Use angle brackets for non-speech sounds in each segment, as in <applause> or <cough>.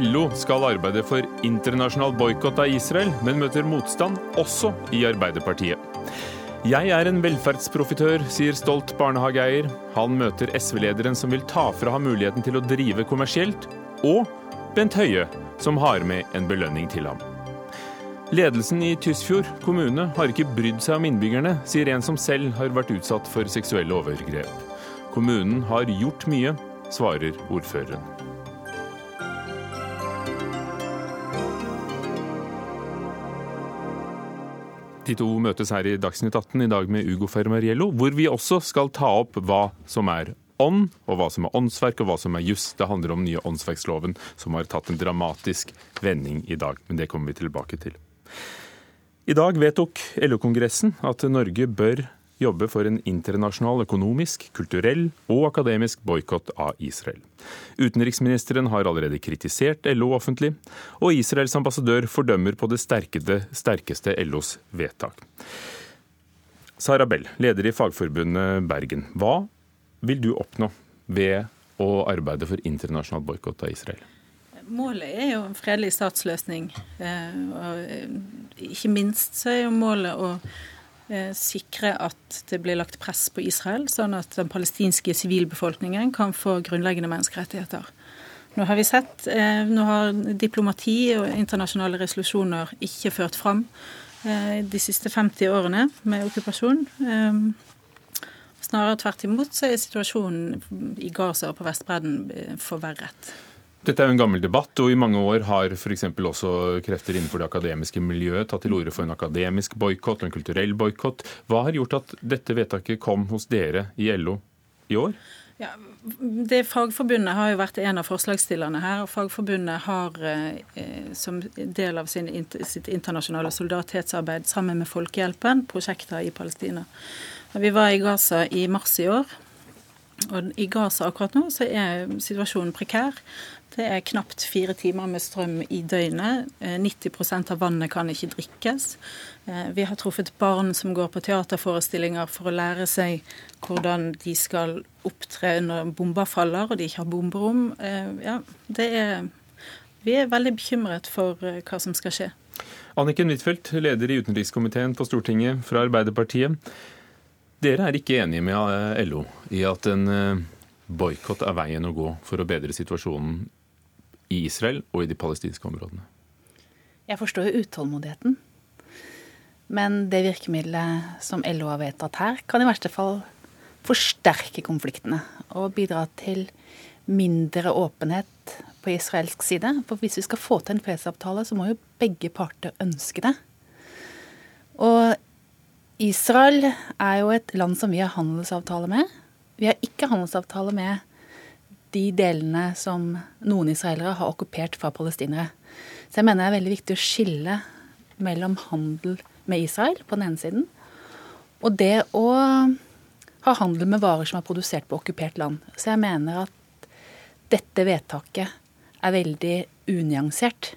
LO skal arbeide for internasjonal boikott av Israel, men møter motstand også i Arbeiderpartiet. Jeg er en velferdsprofitør, sier stolt barnehageeier. Han møter SV-lederen som vil ta fra ham muligheten til å drive kommersielt, og Bent Høie, som har med en belønning til ham. Ledelsen i Tysfjord kommune har ikke brydd seg om innbyggerne, sier en som selv har vært utsatt for seksuelle overgrep. Kommunen har gjort mye, svarer ordføreren. De to møtes her i Dagsnytt 18 i dag med Ugo Fermariello, hvor vi også skal ta opp hva som er ånd, og hva som er åndsverk og hva som er juss. Det handler om nye åndsverksloven, som har tatt en dramatisk vending i dag. Men det kommer vi tilbake til. I dag vedtok LO-kongressen at Norge bør jobbe for en internasjonal økonomisk, kulturell og akademisk boikott av Israel. Utenriksministeren har allerede kritisert LO offentlig, og Israels ambassadør fordømmer på det sterkeste LOs vedtak. Sara Bell, leder i Fagforbundet Bergen. Hva vil du oppnå ved å arbeide for internasjonal boikott av Israel? Målet er jo en fredelig statsløsning. Eh, og eh, ikke minst så er jo målet å Eh, sikre at det blir lagt press på Israel, sånn at den palestinske sivilbefolkningen kan få grunnleggende menneskerettigheter. Nå har vi sett, nå har diplomati og internasjonale resolusjoner ikke ført fram de siste 50 årene med okkupasjon. Snarere tvert imot så er situasjonen i Gaza og på Vestbredden forverret. Dette er jo en gammel debatt, og i mange år har f.eks. også krefter innenfor det akademiske miljøet tatt til orde for en akademisk boikott og en kulturell boikott. Hva har gjort at dette vedtaket kom hos dere i LO i år? Ja, det Fagforbundet har jo vært en av forslagsstillerne her. og Fagforbundet har eh, som del av sin, sitt internasjonale solidaritetsarbeid sammen med Folkehjelpen prosjekter i Palestina. Vi var i Gaza i mars i år. Og I Gaza akkurat nå så er situasjonen prekær. Det er knapt fire timer med strøm i døgnet. 90 eh, av vannet kan ikke drikkes. Eh, vi har truffet barn som går på teaterforestillinger for å lære seg hvordan de skal opptre når bomber faller og de ikke har bomberom. Ja, ja, er, vi er veldig bekymret for hva som skal skje. Anniken Huitfeldt, leder i utenrikskomiteen på Stortinget fra Arbeiderpartiet. Dere er ikke enige med LO i at en boikott er veien å gå for å bedre situasjonen i Israel og i de palestinske områdene. Jeg forstår jo utålmodigheten. Men det virkemidlet som LO har vedtatt her, kan i verste fall forsterke konfliktene og bidra til mindre åpenhet på israelsk side. For hvis vi skal få til en fredsavtale, så må jo begge parter ønske det. Og Israel er jo et land som vi har handelsavtale med. Vi har ikke handelsavtale med de delene som noen israelere har okkupert fra palestinere. Så jeg mener det er veldig viktig å skille mellom handel med Israel på den ene siden, og det å ha handel med varer som er produsert på okkupert land. Så jeg mener at dette vedtaket er veldig unyansert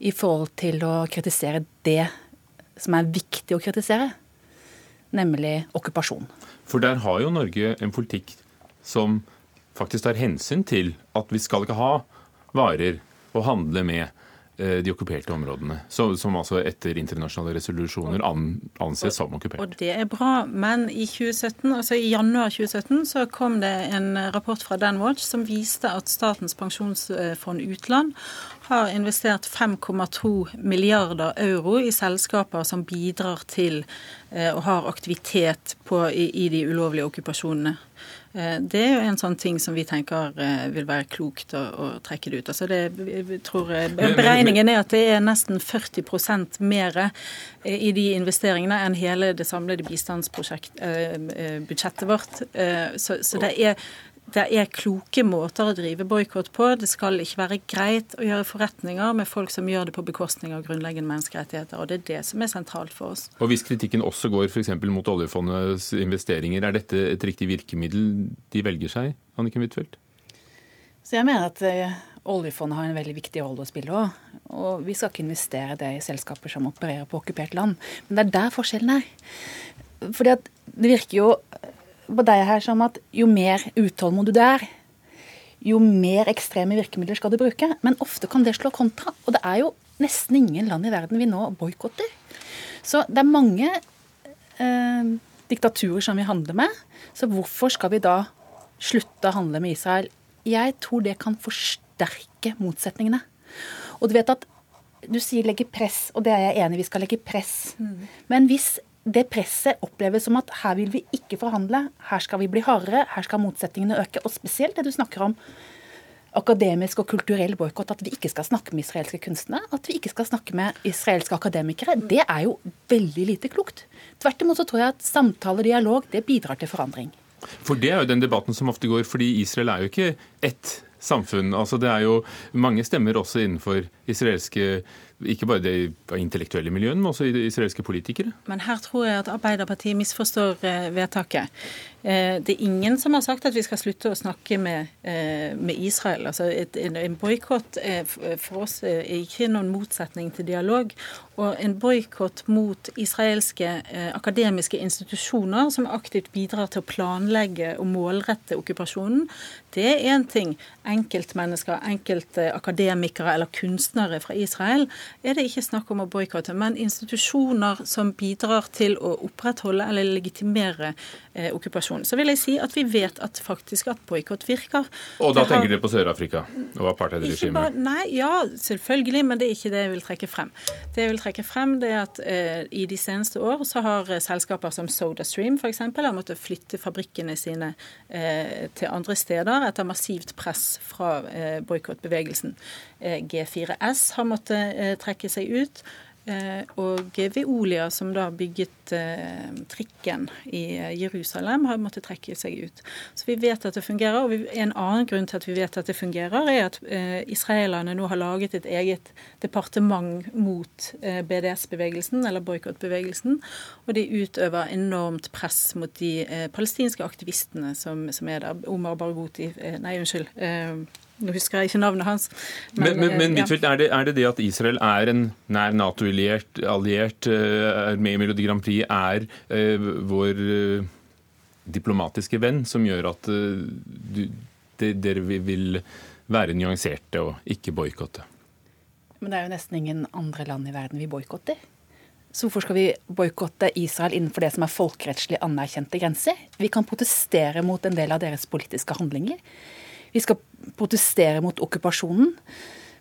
i forhold til å kritisere det som er viktig å kritisere, nemlig okkupasjon. For der har jo Norge en politikk som faktisk tar hensyn til at vi skal ikke ha varer å handle med eh, de okkuperte områdene, som, altså etter internasjonale resolusjoner anses som okkupert. Og Det er bra, men i 2017, altså i januar 2017 så kom det en rapport fra Danwatch som viste at Statens pensjonsfond utland har investert 5,2 milliarder euro i selskaper som bidrar til eh, og har aktivitet på, i, i de ulovlige okkupasjonene. Eh, det er jo en sånn ting som vi tenker eh, vil være klokt å, å trekke det ut. Altså det, jeg tror, eh, beregningen er at det er nesten 40% mer i de investeringene enn hele det samlede bistandsbudsjettet vårt. Så, så det er det er kloke måter å drive boikott på. Det skal ikke være greit å gjøre forretninger med folk som gjør det på bekostning av grunnleggende menneskerettigheter. og Det er det som er sentralt for oss. Og Hvis kritikken også går f.eks. mot oljefondets investeringer, er dette et riktig virkemiddel de velger seg, Anniken Huitfeldt? Så jeg mener at uh, oljefondet har en veldig viktig rolle å spille òg. Og vi skal ikke investere det i selskaper som opererer på okkupert land. Men det er der forskjellen er. Fordi at det virker jo på deg her som at jo mer utålmodig du er, jo mer ekstreme virkemidler skal du bruke. Men ofte kan det slå kontra. Og det er jo nesten ingen land i verden vi nå boikotter. Så det er mange eh, diktaturer som vi handler med. Så hvorfor skal vi da slutte å handle med Israel? Jeg tror det kan forsterke motsetningene. Og du vet at du sier legge press, og det er jeg enig i, vi skal legge press. Mm. Men hvis det presset oppleves som at her vil vi ikke forhandle, her skal vi bli hardere, her skal motsetningene øke. Og spesielt det du snakker om akademisk og kulturell boikott, at vi ikke skal snakke med israelske kunstnere, at vi ikke skal snakke med israelske akademikere, det er jo veldig lite klokt. Tvert imot så tror jeg at samtale og dialog det bidrar til forandring. For det er jo den debatten som ofte går, fordi Israel er jo ikke ett samfunn. Altså Det er jo mange stemmer også innenfor israelske ikke bare det intellektuelle miljøet, men også israelske politikere. Men her tror jeg at Arbeiderpartiet misforstår eh, vedtaket. Eh, det er ingen som har sagt at vi skal slutte å snakke med, eh, med Israel. Altså et, en boikott for oss er ikke noen motsetning til dialog. Og en boikott mot israelske akademiske institusjoner som aktivt bidrar til å planlegge og målrette okkupasjonen, det er én ting. Enkeltmennesker, enkelte akademikere eller kunstnere fra Israel er det ikke snakk om å boikotte, men institusjoner som bidrar til å opprettholde eller legitimere eh, okkupasjonen. Så vil jeg si at vi vet at faktisk at boikott virker. Og da har... tenker dere på Sør-Afrika og apartheidregimet? Nei, ja, selvfølgelig, men det er ikke det jeg vil trekke frem. Det jeg vil trekke frem, det er at eh, i de seneste år så har eh, selskaper som SodaStream f.eks. har måttet flytte fabrikkene sine eh, til andre steder etter massivt press fra eh, boikottbevegelsen. Eh, G4S har måttet eh, trekke seg ut. Eh, og Veolia, som da bygget trikken i Jerusalem, har måttet trekke seg ut. Så vi vet at det fungerer. Og en annen grunn til at vi vet at det fungerer, er at israelerne nå har laget et eget departement mot BDS-bevegelsen, eller boikottbevegelsen. Og de utøver enormt press mot de palestinske aktivistene som er der. Omar Barghouti Nei, unnskyld. Nå husker jeg ikke navnet hans. Men, men, men, men ja. er, det, er, det, det at Israel er en nær Nato-alliert, alliert, eh, er med i Melodi Grand Prix, er uh, vår uh, diplomatiske venn, som gjør at uh, du, de, dere vil være nyanserte og ikke boikotte? Men det er jo nesten ingen andre land i verden vi boikotter. Så hvorfor skal vi boikotte Israel innenfor det som er folkerettslig anerkjente grenser? Vi kan protestere mot en del av deres politiske handlinger. Vi skal protestere mot okkupasjonen.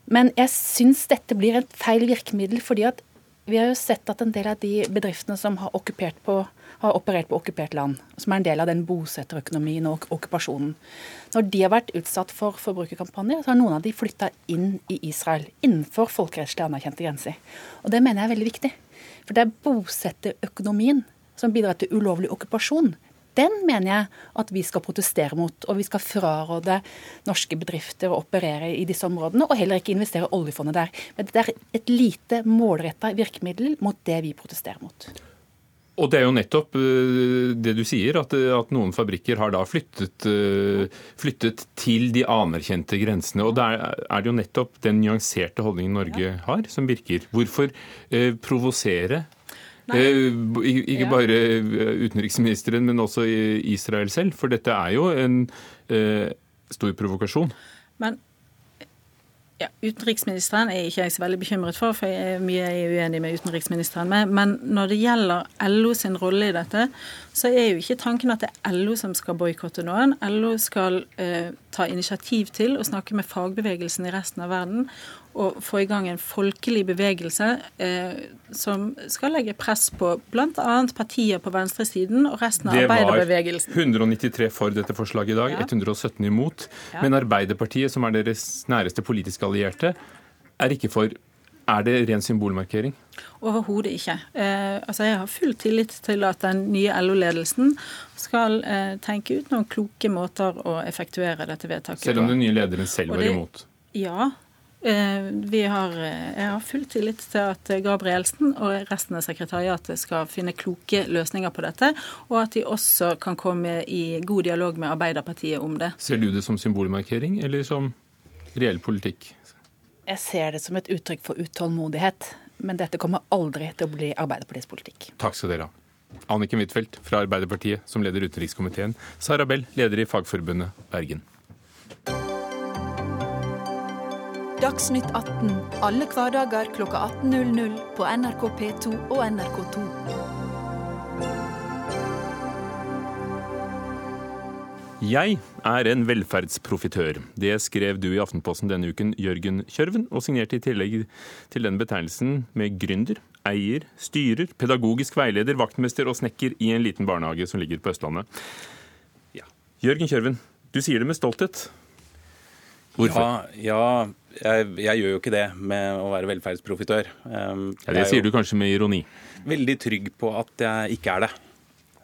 Men jeg syns dette blir et feil virkemiddel, fordi at vi har jo sett at en del av de bedriftene som har, på, har operert på okkupert land, som er en del av den bosetterøkonomien og okkupasjonen, når de har vært utsatt for forbrukerkampanjer, så har noen av de flytta inn i Israel, innenfor folkerettslig anerkjente grenser. Og det mener jeg er veldig viktig. For det er bosetterøkonomien som bidrar til ulovlig okkupasjon den mener jeg at vi skal protestere mot. Og vi skal fraråde norske bedrifter å operere i disse områdene, og heller ikke investere oljefondet der. Men det er et lite målretta virkemiddel mot det vi protesterer mot. Og det er jo nettopp eh, det du sier, at, at noen fabrikker har da flyttet, eh, flyttet, til de anerkjente grensene. Og der er det jo nettopp den nyanserte holdningen Norge har, som virker. Hvorfor eh, provosere ikke bare eh, utenriksministeren, men også Israel selv. For dette er jo en eh, stor provokasjon. Men ja, Utenriksministeren er ikke jeg så veldig bekymret for, for jeg er mye jeg er uenig med utenriksministeren med. Men når det gjelder LO sin rolle i dette, så er jo ikke tanken at det er LO som skal boikotte noen. LO skal eh, ta initiativ til å snakke med fagbevegelsen i resten av verden å få i gang en folkelig bevegelse eh, som skal legge press på bl.a. partier på venstresiden og resten av arbeiderbevegelsen. Det var 193 for dette forslaget i dag, ja. 117 imot. Ja. Men Arbeiderpartiet, som er deres næreste politiske allierte, er ikke for. Er det ren symbolmarkering? Overhodet ikke. Eh, altså jeg har full tillit til at den nye LO-ledelsen skal eh, tenke ut noen kloke måter å effektuere dette vedtaket på. Selv om den nye lederen selv var imot? Ja, vi har, eh, jeg har full tillit til at Gabrielsen og resten av sekretariatet skal finne kloke løsninger på dette, og at de også kan komme i god dialog med Arbeiderpartiet om det. Ser du det som symbolmarkering eller som reell politikk? Jeg ser det som et uttrykk for utålmodighet. Men dette kommer aldri til å bli Arbeiderpartiets politikk. Takk skal dere ha. Anniken Huitfeldt fra Arbeiderpartiet, som leder utenrikskomiteen. Sara Bell, leder i Fagforbundet Bergen. Dagsnytt 18 alle hverdager kl 18.00 på NRK P2 og NRK2. Jeg er en velferdsprofitør. Det skrev du i Aftenposten denne uken, Jørgen Kjørven, og signerte i tillegg til den betegnelsen med gründer, eier, styrer, pedagogisk veileder, vaktmester og snekker i en liten barnehage som ligger på Østlandet. Ja. Jørgen Kjørven, du sier det med stolthet. Hvorfor? Ja, ja jeg, jeg, gjør jo ikke det med å være velferdsprofitør. Um, ja, det sier du kanskje med ironi? Veldig trygg på at jeg ikke er det.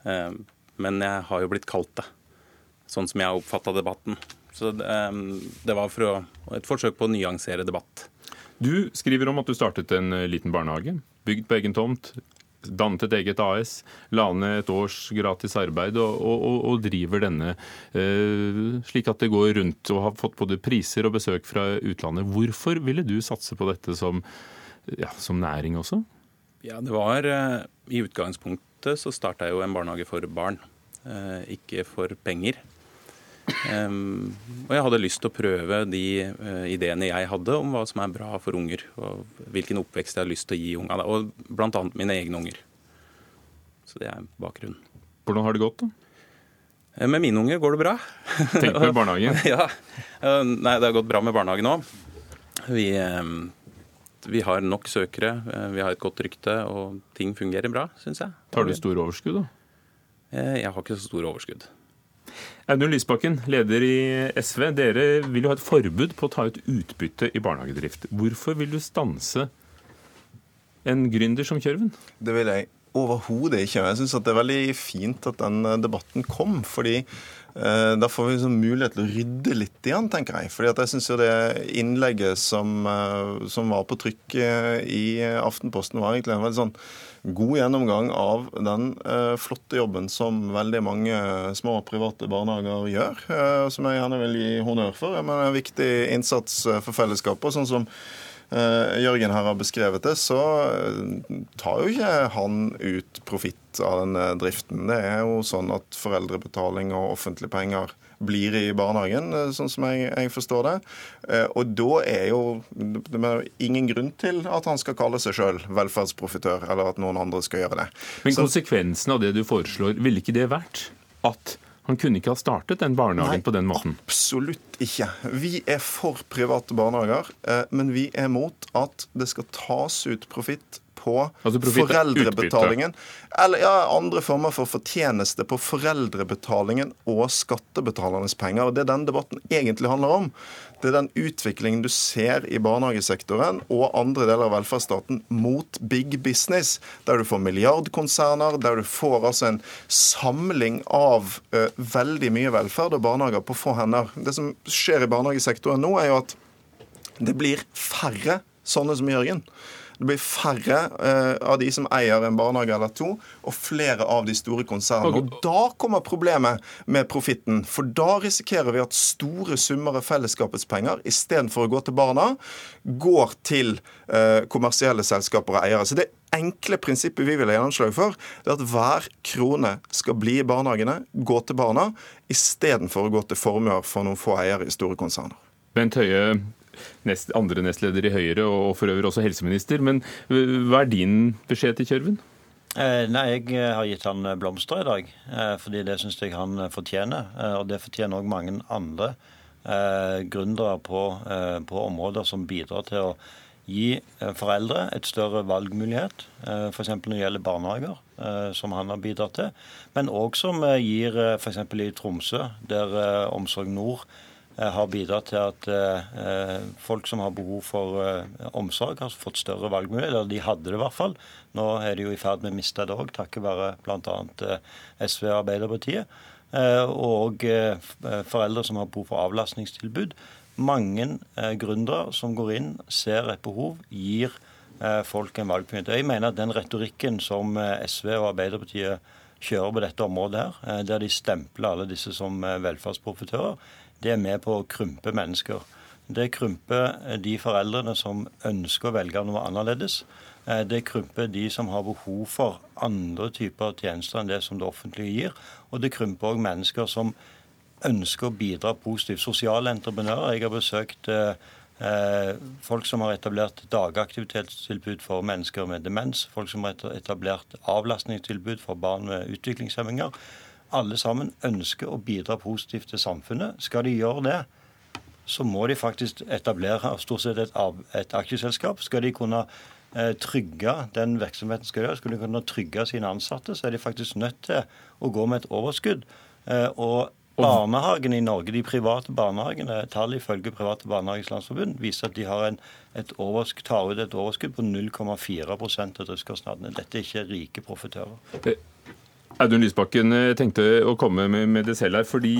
Um, men jeg har jo blitt kalt det, sånn som jeg har oppfatta debatten. Så um, det var å, et forsøk på å nyansere debatt. Du skriver om at du startet en eh, liten barnehage, bygd på egen tomt, dannet et eget AS, la ned et års gratis arbeid og, og, og driver denne eh, slik at det går rundt og har fått både priser og besøk fra utlandet. Hvorfor ville du satse på dette som, ja, som næring også? Ja, det var eh, I utgangspunktet så starta jeg jo en barnehage for barn, eh, ikke for penger. Og jeg hadde lyst til å prøve de uh, ideene jeg hadde om hva som er bra for unger, og hvilken oppvekst jeg har lyst til å gi ungene. og bl.a. mine egne unger. Så det er bakgrunnen. Hvordan har det gått, da? Uh, med mine unger går det bra. Tenk med <laughs> barnehagen. <laughs> ja. Uh, nei, det har gått bra med barnehagen òg. Vi, vi, har nok søkere, vi har et godt rykte, og ting fungerer bra, syns jeg. Tar du store overskudd, da? Jeg har ikke så store overskudd. Audun Lysbakken, leder i SV. Dere vil jo ha et forbud på å ta ut utbytte i barnehagedrift. Hvorfor vil du stanse en gründer som Kjørven? Det vil jeg overhodet ikke. Jeg syns det er veldig fint at den debatten kom. fordi eh, da får vi liksom mulighet til å rydde litt igjen, tenker jeg. Fordi jeg syns det innlegget som, eh, som, var på trykk eh, i Aftenposten, var egentlig en veldig sånn god gjennomgang av den eh, flotte jobben som veldig mange små private barnehager gjør, eh, som jeg gjerne vil gi honnør for. Men en viktig innsats eh, for fellesskapet. Sånn som Jørgen her har beskrevet det, så tar jo ikke han ut profitt av denne driften. Det er jo sånn at foreldrebetaling og offentlige penger blir i barnehagen, eh, sånn som jeg, jeg forstår det. Eh, og da er jo det er ingen grunn til at han skal kalle seg sjøl velferdsprofitør, eller at noen andre skal gjøre det. Men konsekvensen av det du foreslår, ville ikke det vært at han kunne ikke ha startet den barnehagen Nei, på den måten? Absolutt ikke. Vi er for private barnehager, eh, men vi er mot at det skal tas ut profitt på altså foreldrebetalingen. Eller ja, andre former for fortjeneste på foreldrebetalingen og skattebetalernes penger. og Det er den debatten egentlig handler om, det er den utviklingen du ser i barnehagesektoren og andre deler av velferdsstaten mot big business, der du får milliardkonserner, der du får altså en samling av uh, veldig mye velferd og barnehager på få hender. Det som skjer i barnehagesektoren nå, er jo at det blir færre sånne som Jørgen. Det blir færre uh, av de som eier en barnehage eller to, og flere av de store konsernene. Og Da kommer problemet med profitten. For da risikerer vi at store summer av fellesskapets penger istedenfor å gå til barna, går til uh, kommersielle selskaper og eiere. Så det enkle prinsippet vi vil ha gjennomslag for, det er at hver krone skal bli i barnehagene, gå til barna, istedenfor å gå til formuer for noen få eiere i store konserner. Bent Høie, nest, andre nestleder i Høyre og for øvrig også helseminister. Men hva er din beskjed til Kjørven? Eh, nei, Jeg eh, har gitt han eh, blomster i dag, fordi det syns jeg han fortjener. Og det fortjener òg mange andre gründere på, på, områder som bidrar til å gi foreldre et større valgmulighet, f.eks. når det gjelder barnehager, som han har bidratt til. Men òg som gir f.eks. i Tromsø, der Omsorg Nord har bidratt til at eh, folk som har behov for eh, omsorg, har fått større valgmuligheter. Eller de hadde det i hvert fall. Nå er de jo i ferd med å miste det òg, takket være bl.a. SV og Arbeiderpartiet. Og foreldre som har behov for avlastningstilbud. Mange gründere som går inn, ser et behov, gir folk en valgmulighet. Jeg mener at den retorikken som SV og Arbeiderpartiet kjører på dette området, her, der de stempler alle disse som velferdsprofitører, det er med på å krympe mennesker. Det krymper de foreldrene som ønsker å velge noe annerledes. Det krymper de som har behov for andre typer tjenester enn det som det offentlige gir. Og det krymper òg mennesker som ønsker å bidra positivt. Sosiale entreprenører. Jeg har besøkt Eh, folk som har etablert dagaktivitetstilbud for mennesker med demens. Folk som har etablert avlastningstilbud for barn med utviklingshemminger. Alle sammen ønsker å bidra positivt til samfunnet. Skal de gjøre det, så må de faktisk etablere stort sett et, et aksjeselskap. Skal de kunne eh, trygge den virksomheten skal gjøre, skal de kunne trygge sine ansatte, så er de faktisk nødt til å gå med et overskudd. Eh, og Barnehagene i Norge, de private barnehagene, tall ifølge Private Barnehagers Landsforbund viser at de har en, et overskudd, tar ut et overskudd på 0,4% av driftskostnadene. Dette er ikke rike profitører. Audun Lysbakken eh, tenkte å komme med det selv her. fordi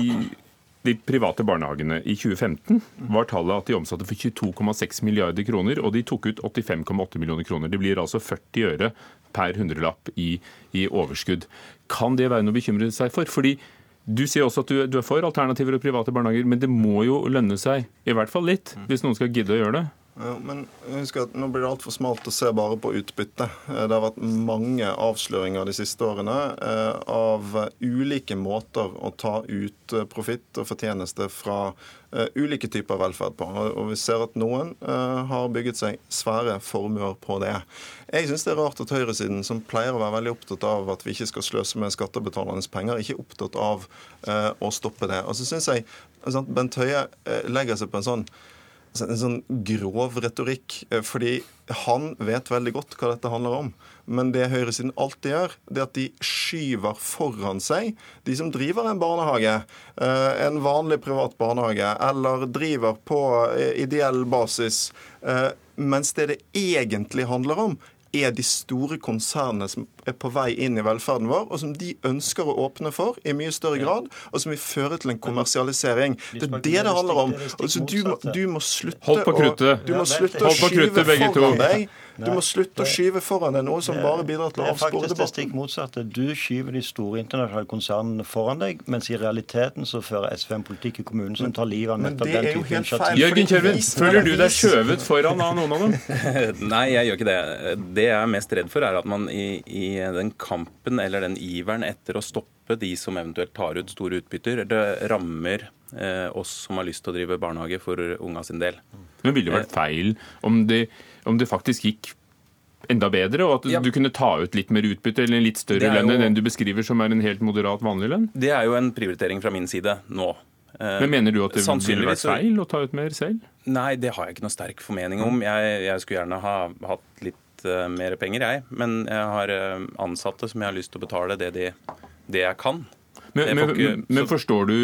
de private barnehagene i 2015 var tallet at de omsatte for 22,6 milliarder kroner, og de tok ut 85,8 millioner kroner. Det blir altså 40 øre per hundrelapp i, i overskudd. Kan det være noe å bekymre seg for? Fordi du sier også at du, du, er for alternativer og private barnehager, men det må jo lønne seg, i hvert fall litt, hvis noen skal gidde å gjøre det? Men husk at Nå blir det altfor smalt å se bare på utbytte. Eh, det har vært mange avsløringer de siste årene eh, av ulike måter å ta ut eh, profitt og fortjeneste fra ulike typer velferd på. Og vi ser at noen har bygget seg svære formuer på det. Jeg syns det er rart at høyresiden, som pleier å være veldig opptatt av at vi ikke skal sløse med skattebetalernes penger, ikke er opptatt av å stoppe det. Og så syns jeg Bent Høie legger seg på en sånn en sånn grov retorikk. Eh, fordi han vet veldig godt hva dette handler om. Men det høyresiden alltid gjør, det er at de skyver foran seg de som driver en barnehage, eh, en vanlig privat barnehage, eller driver på eh, ideell basis. Mens det det egentlig handler om, er de store konsernene som er på vei inn i velferden vår, og som de ønsker å åpne for i mye større grad, og som vil føre til en kommersialisering. Det er det det handler om. Altså, du, må, du må slutte Hold på kruttet. Du må slutte å skyve foran deg du må slutte å skyve foran deg noe som bare bidrar til å avspore debatten. Det er faktisk det stikk motsatte. Du skyver de store internasjonale konsernene foran deg, mens i realiteten så fører SV en politikk i kommunen som tar livet av nettopp den type initiativ. Jørgen Kjelvin, føler du deg skjøvet foran av noen av dem? <laughs> Nei, jeg gjør ikke det. Det jeg er mest redd for, er at man i, i den kampen eller den iveren etter å stoppe de som eventuelt tar ut store utbytter, det rammer eh, oss som har lyst til å drive barnehage for unga sin del. Men ville det vært feil om det om det faktisk gikk enda bedre, og at ja. du kunne ta ut litt mer utbytte eller en litt større lønn enn den du beskriver som er en helt moderat vanlig lønn? Det er jo en prioritering fra min side nå. Eh, Men Mener du at det ville vært feil å ta ut mer selv? Nei, det har jeg ikke noe sterk formening om. Jeg, jeg skulle gjerne ha hatt litt uh, mer penger, jeg. Men jeg har uh, ansatte som jeg har lyst til å betale det, de, det jeg kan. Men, men, ikke, men forstår du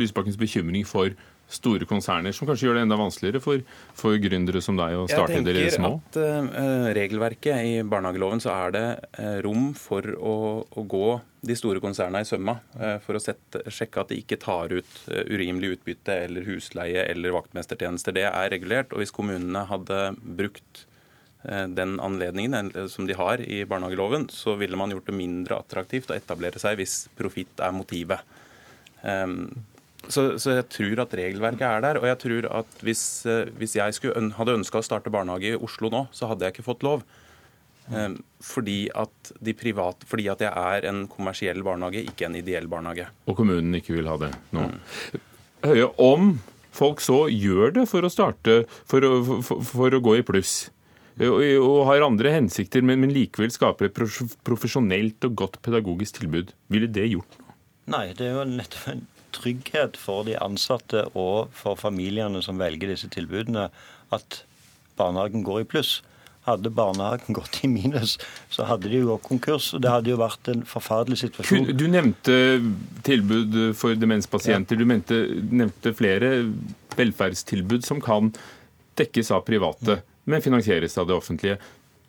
Lysbakkens bekymring for store konserner, som kanskje gjør det enda vanskeligere for, for gründere som deg å starte dere små? Jeg tenker at uh, regelverket i barnehageloven så er det uh, rom for å, å, gå de store konsernene i sømma uh, for å sette, sjekke at de ikke tar ut urimelig utbytte eller husleie eller vaktmestertjenester. Det er regulert. og Hvis kommunene hadde brukt den anledningen som de har i barnehageloven, så ville man gjort det mindre attraktivt å etablere seg hvis profitt er motivet. Um, så, så, jeg tror at regelverket er der. Og jeg tror at hvis, eh, hvis jeg skulle, hadde ønska å starte barnehage i Oslo nå, så hadde jeg ikke fått lov. Um, fordi, at private, fordi at jeg er en kommersiell barnehage, ikke en ideell barnehage. Og kommunen ikke vil ha det nå. Mm. Høye, om folk så gjør det for å starte, for å, for, for å gå i pluss, og, har andre hensikter, men, men likevel skaper et profesjonelt og godt pedagogisk tilbud, ville det gjort noe? Nei, det er jo nettopp en trygghet for de ansatte og for familiene som velger disse tilbudene, at barnehagen går i pluss. Hadde barnehagen <laughs> gått i minus, så hadde de jo gått konkurs. og Det hadde jo vært en forferdelig situasjon. Du nevnte tilbud for demenspasienter. Ja. Du nevnte, nevnte, flere velferdstilbud som kan dekkes av private, men finansieres av det offentlige.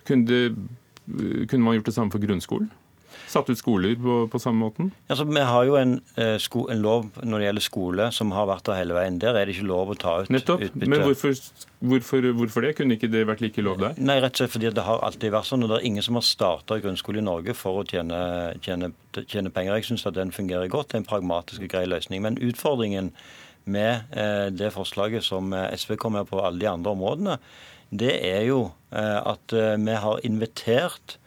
Kunne, det, kunne man gjort det samme for grunnskolen? satt ut skoler på, på samme måten? Altså, vi har jo en, eh, sko, en, lov når det gjelder skole som har vært der hele veien. Der er det ikke lov å ta ut Nettopp. utbytte. Men hvorfor, hvorfor, hvorfor, det? Kunne ikke det vært like lov der? Nei, rett og slett fordi det har alltid vært sånn. og Det er ingen som har starta grunnskole i Norge for å tjene, tjene, tjene penger. Jeg syns at den fungerer godt. Det er en pragmatisk og grei løsning. Men utfordringen med eh, det forslaget som SV kommer med på alle de andre områdene, det er jo at vi har invitert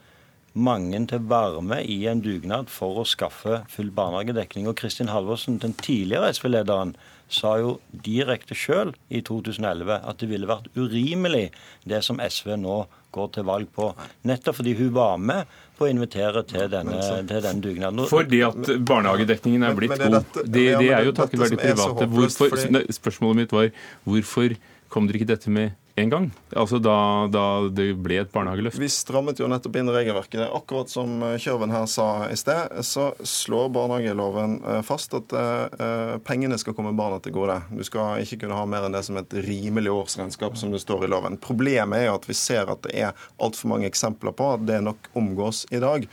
mange til å være med i en dugnad for å skaffe full barnehagedekning. Og Kristin Halvorsen, den tidligere SV-lederen, sa jo direkte sjøl i 2011 at det ville vært urimelig det som SV nå går til valg på. Nettopp fordi hun var med på å invitere til denne, til denne dugnaden. Fordi at barnehagedekningen er blitt god. Det, det er jo takket være de private. Hvorfor, spørsmålet mitt var hvorfor kom dere ikke dette med en gang. Altså da, da, det ble et barnehageløft. Vi strammet jo nettopp inn regelverket. Akkurat som eh, Kjørven her sa i sted, så slår barnehageloven eh, fast at uh, pengene skal komme barna til gode. Du skal ikke kunne ha mer enn det som et rimelig årsregnskap, som det står i loven. Problemet er jo at vi ser at det er altfor mange eksempler på at det nok omgås i dag.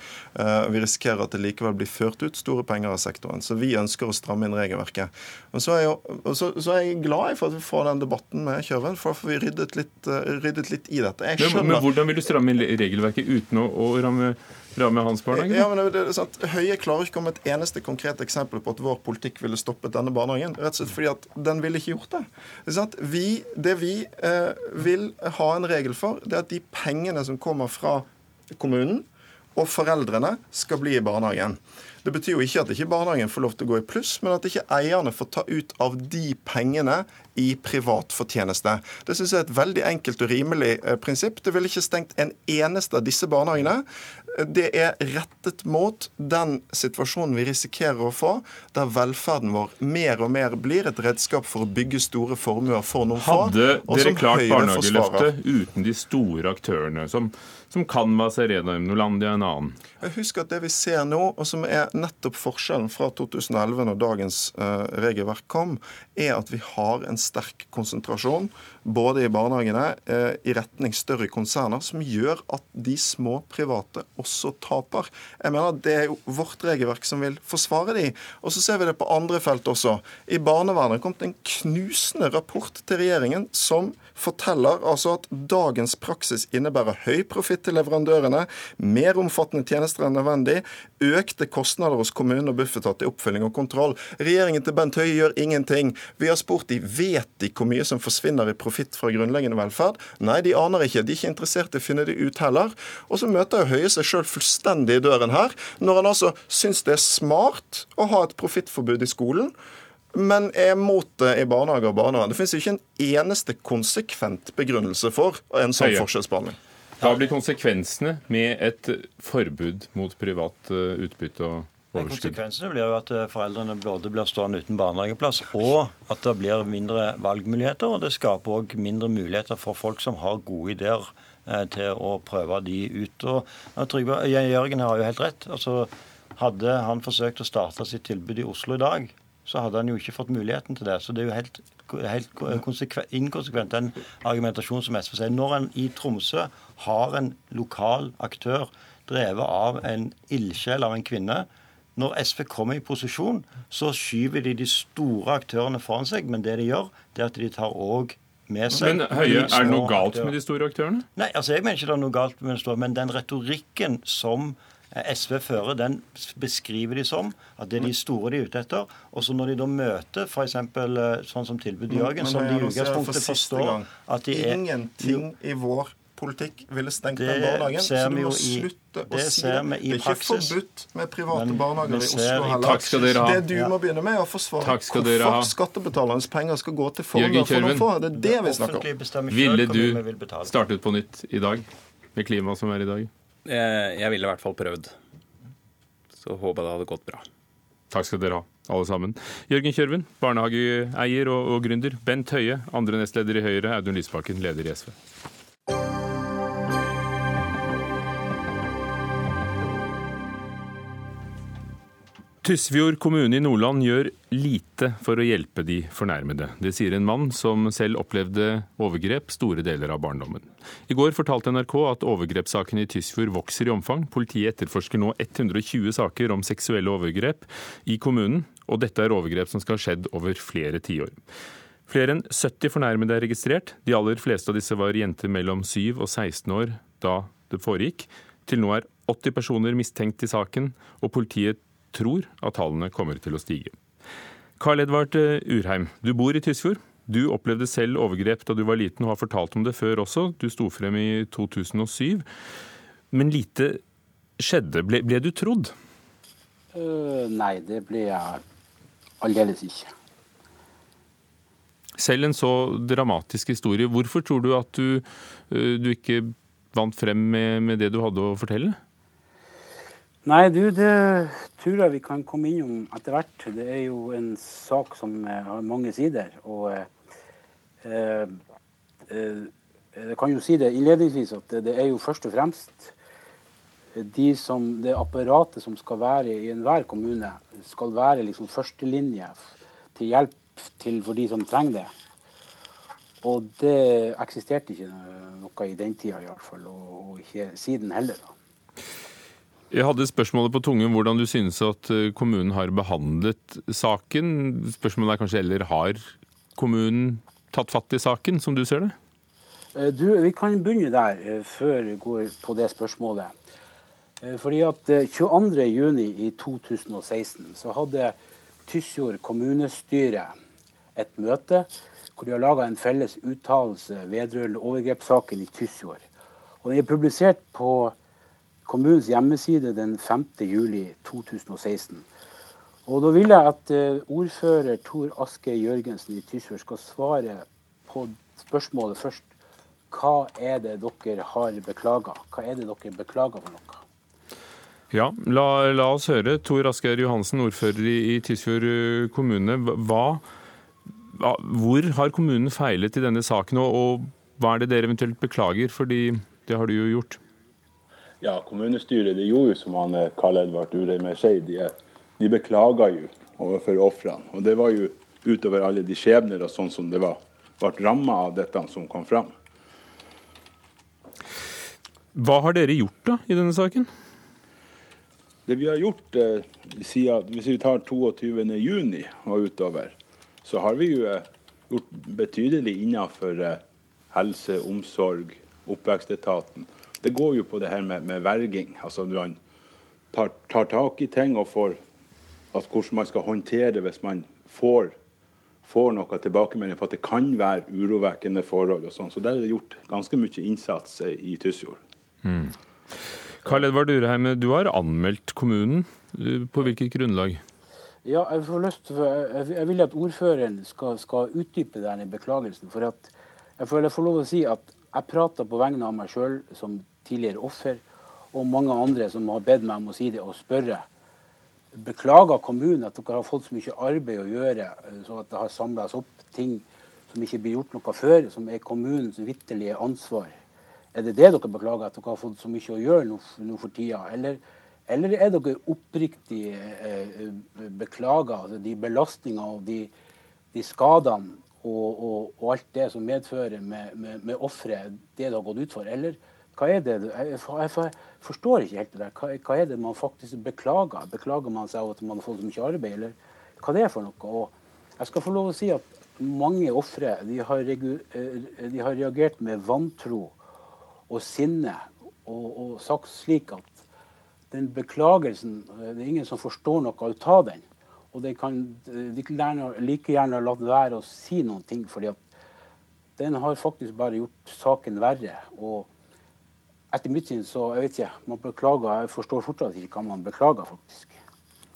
Vi risikerer at det likevel blir ført ut store penger av sektoren. Så vi ønsker å stramme inn regelverket. Men så er, jo, så, så er jeg glad for at vi får den debatten med Kjørven, for vi ryddet ryddet litt, uh, ryddet litt i dette. Men, men hvordan vil du stramme inn regelverket uten å, å ramme, ramme hans barnehage? Ja, men det er sant. Høie klarer ikke å komme et eneste konkret eksempel på at vår politikk ville stoppet denne barnehagen. Rett og slett fordi at den ville ikke gjort det. Det? Vi, det vi eh, vil ha en regel for, det er at de pengene som kommer fra kommunen og foreldrene, skal bli i barnehagen. Det betyr jo ikke at ikke barnehagen får lov til å gå i pluss, men at ikke eierne får ta ut av de pengene i privat fortjeneste. Det syns jeg er et veldig enkelt og rimelig eh, prinsipp. Det ville ikke stengt en eneste av disse barnehagene. Det er rettet mot den situasjonen vi risikerer å få, der velferden vår mer og mer blir et redskap for å bygge store formuer for noen få. Hadde dere klart barnehageløftet uten de store aktørene, som som kan være Serena Nolandia en annen. Jeg husker at Det vi ser nå, og som er nettopp forskjellen fra 2011, når dagens uh, regelverk kom, er at vi har en sterk konsentrasjon både i barnehagene uh, i retning større konserner, som gjør at de små private også taper. Jeg mener at Det er jo vårt regelverk som vil forsvare de. Og så ser vi det på andre felt også. I barnevernet kom det en knusende rapport til regjeringen som forteller altså at dagens praksis innebærer høy profitt til leverandørene, mer omfattende tjenester enn nødvendig, økte kostnader hos kommunen og Bufetat i oppfølging og kontroll. Regjeringen til Bent Høie gjør ingenting. Vi har spurt de, vet de hvor mye som forsvinner i profitt fra grunnleggende velferd? Nei, de aner ikke. De er ikke interessert i å finne det ut heller. Og så møter Høie seg sjøl fullstendig i døren her, når han altså syns det er smart å ha et profittforbud i skolen men er mot det i barnehage og barnevern. Det finnes ikke en eneste konsekvent begrunnelse for en sånn forskjellsbehandling. Hva blir konsekvensene med et forbud mot privat eh, utbytte og overskudd? Konsekvensene blir jo at eh, foreldrene både blir stående uten barnehageplass, og at det blir mindre valgmuligheter. Og det skaper òg mindre muligheter for folk som har gode ideer eh, til å prøve de ut. Og Trygve Jørgen har jo helt rett. altså hadde han forsøkt å starte sitt tilbud i Oslo i dag, så hadde han jo ikke fått muligheten til det. Så det er jo helt, helt inkonsekvent, den argumentasjonen som SV sier. Når en i Tromsø har en lokal aktør drevet av en ildsjel av en kvinne, når SV kommer i posisjon, så skyver de de store aktørene foran seg. Men det de gjør, det er at de tar òg med seg Men Høie, er det noe galt med de store aktørene? Nei, altså jeg mener ikke det er noe galt med de store, men den retorikken som SV fører, den beskriver de som at det er de store de er ute etter. Og så når de da møter f.eks. Eh, sånn som tilbudet Jørgen, som de i utgangspunktet forstår at de er Ingenting i vår politikk ville stengt den barnehagen. Så du må slutte å si det. Det er ikke forbudt med private men, barnehager i Oslo heller. Det du må begynne med, er å forsvare hvorfor skattebetalernes penger skal gå til formål for noen få. Det er det vi snakker om. Ville du startet på nytt i dag, med klimaet som er i dag? Eh, jeg ville i hvert fall prøvd. Så jeg det hadde gått bra. Takk skal dere ha, alle sammen. Jørgen Kjørven, barnehageeier og, og gründer. Bent Høie, andre nestleder i Høyre. Audun Lysbakken, leder i SV. Tysfjord kommune i Nordland gjør lite for å hjelpe de fornærmede. Det sier en mann som selv opplevde overgrep store deler av barndommen. I går fortalte NRK at overgrepssakene i Tysfjord vokser i omfang. Politiet etterforsker nå 120 saker om seksuelle overgrep i kommunen, og dette er overgrep som skal ha skjedd over flere tiår. Flere enn 70 fornærmede er registrert. De aller fleste av disse var jenter mellom 7 og 16 år da det foregikk. Til nå er 80 personer mistenkt i saken, og politiet tror at tallene kommer til å stige. Karl Edvard Urheim, du bor i Tysfjord. Du opplevde selv overgrep da du var liten og har fortalt om det før også. Du sto frem i 2007. Men lite skjedde. Ble, ble du trodd? Uh, nei, det ble jeg aldeles ikke. Selv en så dramatisk historie. Hvorfor tror du at du, uh, du ikke vant frem med, med, det du hadde å fortelle? Nei, du, det tror jeg vi kan komme innom etter hvert. Det er jo en sak som uh, har mange sider. Og jeg kan jo si det innledningsvis at det, det er jo først og fremst de som, det apparatet som skal være i enhver kommune, skal være liksom førstelinje til hjelp til for de som trenger det. Og det eksisterte ikke noe i den tida iallfall, og, og ikke siden heller. da. Jeg hadde spørsmålet på tungen hvordan du synes at eh, kommunen har behandlet saken. Spørsmålet er kanskje heller har kommunen tatt fatt i saken, som du ser det? Eh, du, Vi kan begynne der, eh, før vi går på det spørsmålet. Fordi at 22.6 eh, i 2016 så hadde Tysfjord kommunestyre et møte hvor de har laga en felles uttalelse vedrørende overgrepssaken i Tysfjord. Og Den er publisert på kommunens hjemmeside den 5.7.2016. Og Da vil jeg at eh, ordfører Tor Aske Jørgensen i Tysfjord skal svare på spørsmålet først. Hva er det dere har beklaga? Hva er det dere beklager for noe? Ja, la, la, oss høre. Tor Asgeir Johansen, ordfører i, i Tysfjord eh, kommune. Hva, hva, hvor har kommunen feilet i denne saken, og, og, hva er det dere eventuelt beklager? Fordi det har du jo gjort. Ja, kommunestyret det gjorde jo som han eh, Karl Edvard Urheim sier. De, de beklaga jo overfor ofrene. Og det var jo utover alle de skjebner og sånn som det var, ble ramma av dette som kom fram. Hva har dere gjort da i denne saken? Det vi har gjort eh, siden, Hvis vi tar 22.6 og utover, så har vi jo eh, gjort betydelig innenfor eh, helse, omsorg, oppvekstetaten. Det går jo på det her med, med verging. Altså når man tar, tar, tak i ting og får at hvordan man skal håndtere det hvis man får, får noe tilbakemelding på at det kan være urovekkende forhold. og sånn. Så der er det gjort ganske mye innsats i Tysfjord. Mm. Karl Edvard Urheim, du har anmeldt kommunen. På hvilket grunnlag? Ja, jeg, får lyst jeg vil at ordføreren skal, skal utdype denne beklagelsen. For at jeg føler jeg får lov å si at jeg prater på vegne av meg sjøl som tidligere offer, og mange andre som har bedt meg om å si det og spørre. Beklager kommunen at dere har fått så mye arbeid å gjøre, så at det har samla seg opp ting som ikke blir gjort noe før, som er kommunens vitterlige ansvar. Er det det dere beklager, at dere har fått så mye å gjøre nå, for tida? Eller, eller, er dere oppriktig eh, beklager altså de belastningene og de, de skadene og, og, og, alt det som medfører med, med, med offeret, det det har gått ut for? Eller hva er det? Jeg, forstår ikke helt det der. Hva, er det man faktisk beklager? Beklager man seg av at man har fått så mye arbeid, eller hva det er for noe? Og jeg skal få lov å si at mange ofre de, eh, har reagert med vantro og sinne, og, og, sagt slik at den beklagelsen Det er ingen som forstår noe ut av den. Og de kan de kan like gjerne latt være å si noen ting, fordi at den har faktisk bare gjort saken verre. Og etter mitt syn så jeg vet ikke, man beklager, jeg forstår fortsatt ikke hva man beklager, faktisk.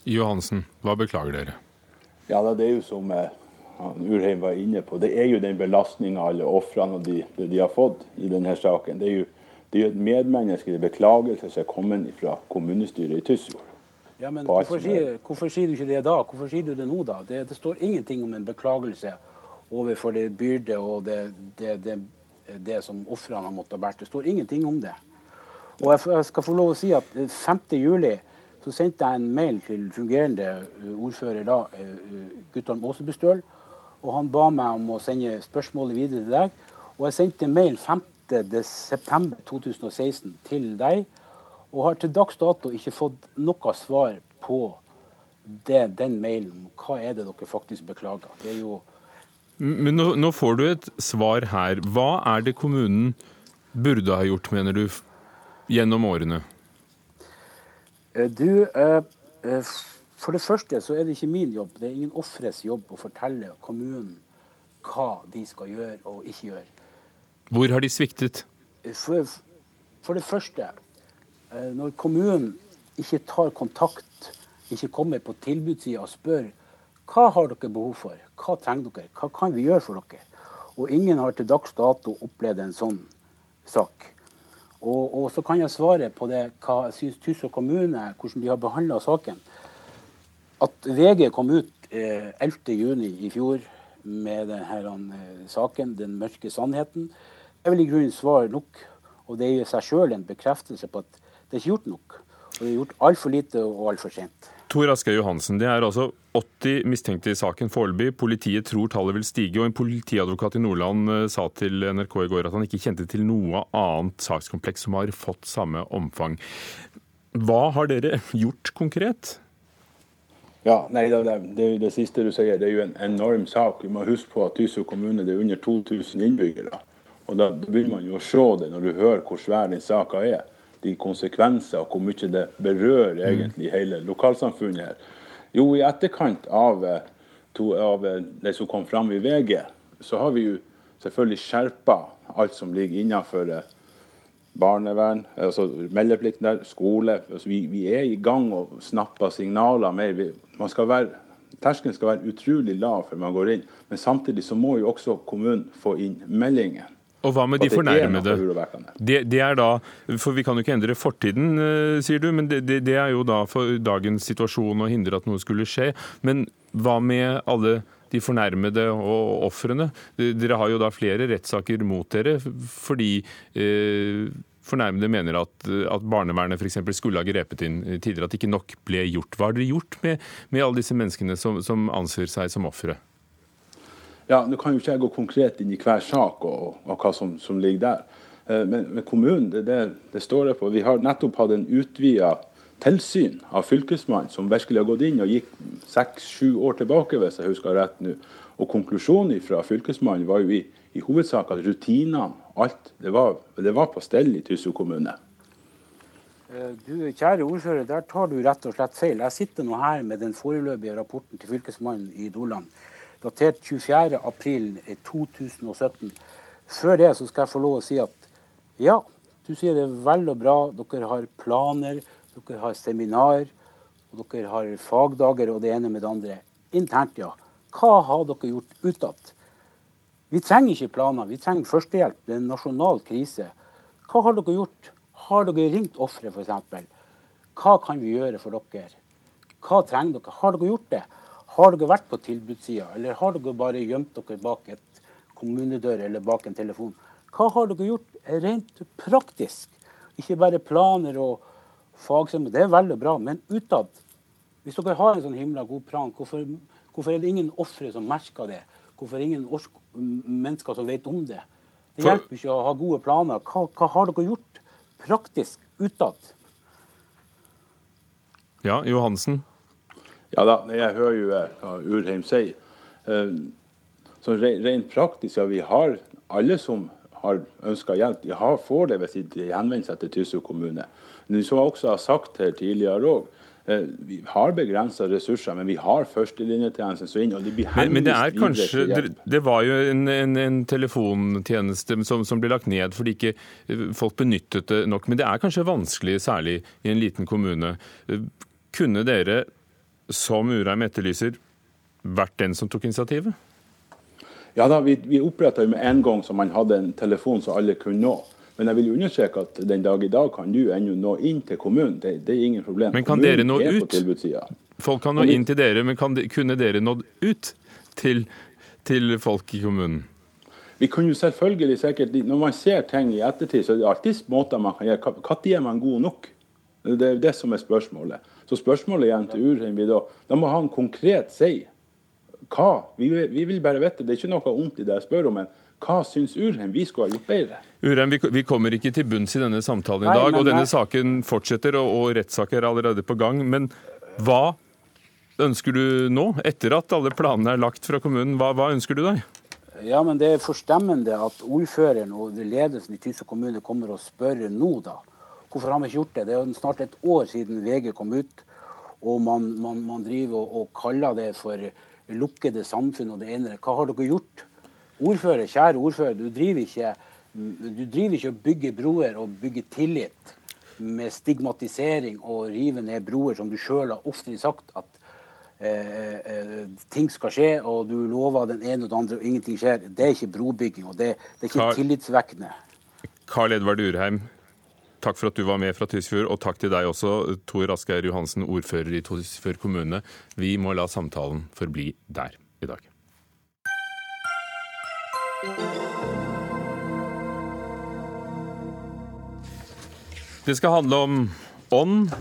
Johansen, hva beklager dere? Ja, Det er jo som eh, Urheim var inne på, det er jo den belastninga alle ofrene de, de, har fått i denne saken. Det er jo, det er jo et medmenneskelig beklagelse som er kommet fra kommunestyret i Tysfjord. Ja, men hvorfor sier, hvorfor sier, du ikke det da? Hvorfor sier du det nå, da? Det, det står ingenting om en beklagelse overfor det byrde og det, det, det som ofrene har måttet bære. Det står ingenting om det. Og jeg, skal få lov å si at 5. juli så sendte jeg en mail til fungerende ordfører da, Guttorm Aasebustøl, og han ba meg om å sende spørsmålet videre til deg. Og jeg sendte mail 5.9.2016 til deg, og har til dags dato ikke fått noe svar på det, den mailen. Hva er det dere faktisk beklager? Det er jo Men nå, nå får du et svar her. Hva er det kommunen burde ha gjort, mener du, gjennom årene? Eh, du, eh, eh For det første så er det ikke min jobb, det er ingen ofres jobb å fortelle kommunen hva de skal gjøre og ikke gjøre. Hvor har de sviktet? For, for det første, når kommunen ikke tar kontakt, ikke kommer på tilbudssida og spør hva har dere behov for, hva trenger dere, hva kan vi gjøre for dere? Og ingen har til dags dato opplevd en sånn sak. Og, og så kan jeg svare på det hva syns Tysvær kommune, hvordan de har behandla saken. At VG kom ut eh, 11.6 i fjor med denne eh, saken, 'Den mørke sannheten', er vel i grunnen svar nok. Og det er i seg sjøl en bekreftelse på at det er ikke gjort nok. Og det er gjort altfor lite og altfor sent. Tor Aske Johansen, det er altså 80 mistenkte i saken foreløpig. Politiet tror tallet vil stige. og En politiadvokat i Nordland eh, sa til NRK i går at han ikke kjente til noe annet sakskompleks som har fått samme omfang. Hva har dere <laughs> gjort konkret? Ja, nei, det, det, det siste du sier. Det er jo en enorm sak. Vi må huske på at Tysø kommune det er under 2000 innbyggere. Og Da begynner man jo å se det når du hører hvor svær den saka er. De konsekvenser og hvor mye det berører mm. egentlig hele lokalsamfunnet her. Jo, i etterkant av, eh, to, av eh, det som kom fram i VG, så har vi jo selvfølgelig skjerpa alt som ligger innenfor eh, barnevern, altså meldeplikten der, skole. Altså vi, vi, er i gang og snapper signaler mer. Vi, man skal være, terskelen skal være utrolig lav før man går inn. Men samtidig så må jo også kommunen få inn meldingen. Og hva med de fornærmede? Det, det, er da, for Vi kan jo ikke endre fortiden, eh, sier du, men det, det, er jo da for dagens situasjon å hindre at noe skulle skje. Men hva med alle de fornærmede og ofrene. Dere har jo da flere rettssaker mot dere fordi eh, fornærmede mener at, at barnevernet f.eks. skulle ha grepet inn tidligere, at ikke nok ble gjort. Hva har dere gjort med, med alle disse menneskene som, som anser seg som ofre? Ja, Nå kan jo ikke jeg gå konkret inn i hver sak og, og hva som, som, ligger der. Eh, men, men kommunen, det, det, det, står det på. Vi har nettopp hatt en utvida tilsyn av Fylkesmannen, som virkelig har gått inn og gikk seks-sju år tilbake, hvis jeg husker rett nå. Og Konklusjonen fra Fylkesmannen var jo i, i hovedsak at rutinene, alt, det var, det var på stell i Tysfjord kommune. Eh, du, kjære ordfører, der tar du rett og slett feil. Jeg sitter nå her med den foreløpige rapporten til Fylkesmannen i Nordland, datert 24.4.2017. Før det så skal jeg få lov å si at ja, du sier det er vel og bra, dere har planer, dere har seminar, og dere har fagdager og det ene med det andre. Internt, ja. Hva har dere gjort utad? Vi trenger ikke planer, vi trenger førstehjelp. Det er en nasjonal krise. Hva har dere gjort? Har dere ringt ofre, f.eks.? Hva kan vi gjøre for dere? Hva trenger dere? Har dere gjort det? Har dere vært på tilbudssida, eller har dere bare gjemt dere bak et kommunedør eller bak en telefon? Hva har dere gjort rent praktisk? Ikke bare planer og fagsamling, det er veldig bra. Men utad, hvis dere har en sånn himla god plan, hvorfor, hvorfor er det ingen ofre som merker det? Hvorfor er det ingen mennesker som vet om det? Det hjelper ikke å ha gode planer. Hva, hva har dere gjort praktisk utad? Ja, Johansen? Ja da, jeg hører jo hva Urheim sier. Eh, så rent praktisk, ja, vi har alle som har ønska hjelp, de har, får det hvis de henvender seg til Tysfjord kommune. Men som jeg også har sagt her tidligere òg, eh, vi har begrensa ressurser, men vi har førstelinjetjenesten som inn. og de blir men, men det er kanskje, det, det, var jo en, en, en telefontjeneste som, som, ble lagt ned fordi ikke eh, folk benyttet det nok. Men det er kanskje vanskelig, særlig i en liten kommune. Eh, kunne dere, som Urheim etterlyser, vært den som tok initiativet? Ja da, Vi, vi oppretta med en gang så man hadde en telefon som alle kunne nå. Men jeg vil understreke at den dag i dag kan du ennå nå inn til kommunen. Det, det, er ingen problem. Men kan kommunen dere nå ut? Folk kan nå inn til dere, men kan, kunne dere nådd ut til, til folk i kommunen? Vi kunne jo selvfølgelig sikkert, Når man ser ting i ettertid, så er det alltid måter man kan gjøre Når er man god nok? Det er det som er spørsmålet. Så spørsmålet igjen til Urheim da, da må han konkret si hva? Vi, vi, vil bare vite. Det er ikke noe vondt i det jeg spør om. men hva syns Urheim vi skulle ha gjort bedre? Urheim, vi, vi, kommer ikke til bunns i denne samtalen i dag. Nei, og denne nei. saken fortsetter, og, og rettssaker er allerede på gang. Men hva ønsker du nå, etter at alle planene er lagt fra kommunen? Hva, hva ønsker du deg? Ja, men Det er forstemmende at ordføreren og ledelsen i Tysø kommune kommer og spør nå, da. Hvorfor har vi ikke gjort det? Det er jo snart et år siden VG kom ut og man, man, man driver og, og, kaller det for lukkede samfunn og det ene. Hva har dere gjort? Ordfører, kjære ordfører, du driver ikke, du driver ikke å bygge broer og bygge tillit med stigmatisering og rive ned broer, som du sjøl har ofte sagt at eh, eh, ting skal skje, og du lover den ene og den andre, og ingenting skjer. Det er ikke brobygging, og det, det er ikke Karl, tillitsvekkende. Karl Edvard Urheim, takk for at du var med fra Tysfjord, og takk til deg også, Tor Asgeir Johansen, ordfører i Tysfjord kommune. Vi må la samtalen forbli der i dag. Det skal handle om ånd,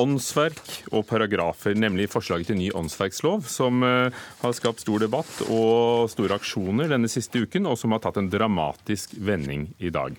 åndsverk og paragrafer, nemlig forslaget til ny åndsverkslov, som eh, har skapt stor debatt og store aksjoner denne siste uken, og som har tatt en dramatisk vending i dag.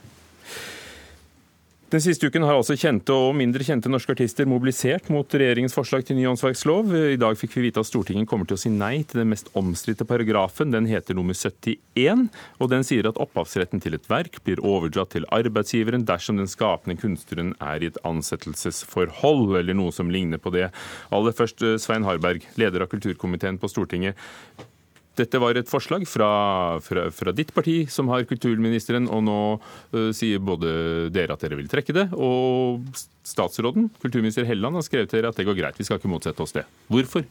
Den siste uken har altså kjente og mindre kjente norske artister mobilisert mot regjeringens forslag til ny åndsverkslov. I dag fikk vi vite at Stortinget kommer til å si nei til den mest omstridte paragrafen. Den heter nummer 71, og den sier at opphavsretten til et verk blir overdratt til arbeidsgiveren dersom den skapende kunstneren er i et ansettelsesforhold, eller noe som ligner på det. Aller først Svein Harberg, leder av kulturkomiteen på Stortinget. Dette var et forslag fra, fra, fra, ditt parti, som har kulturministeren, og nå uh, sier både dere at dere vil trekke det, og statsråden, kulturminister Helleland, har skrevet til dere at det går greit, vi skal ikke motsette oss det. Hvorfor?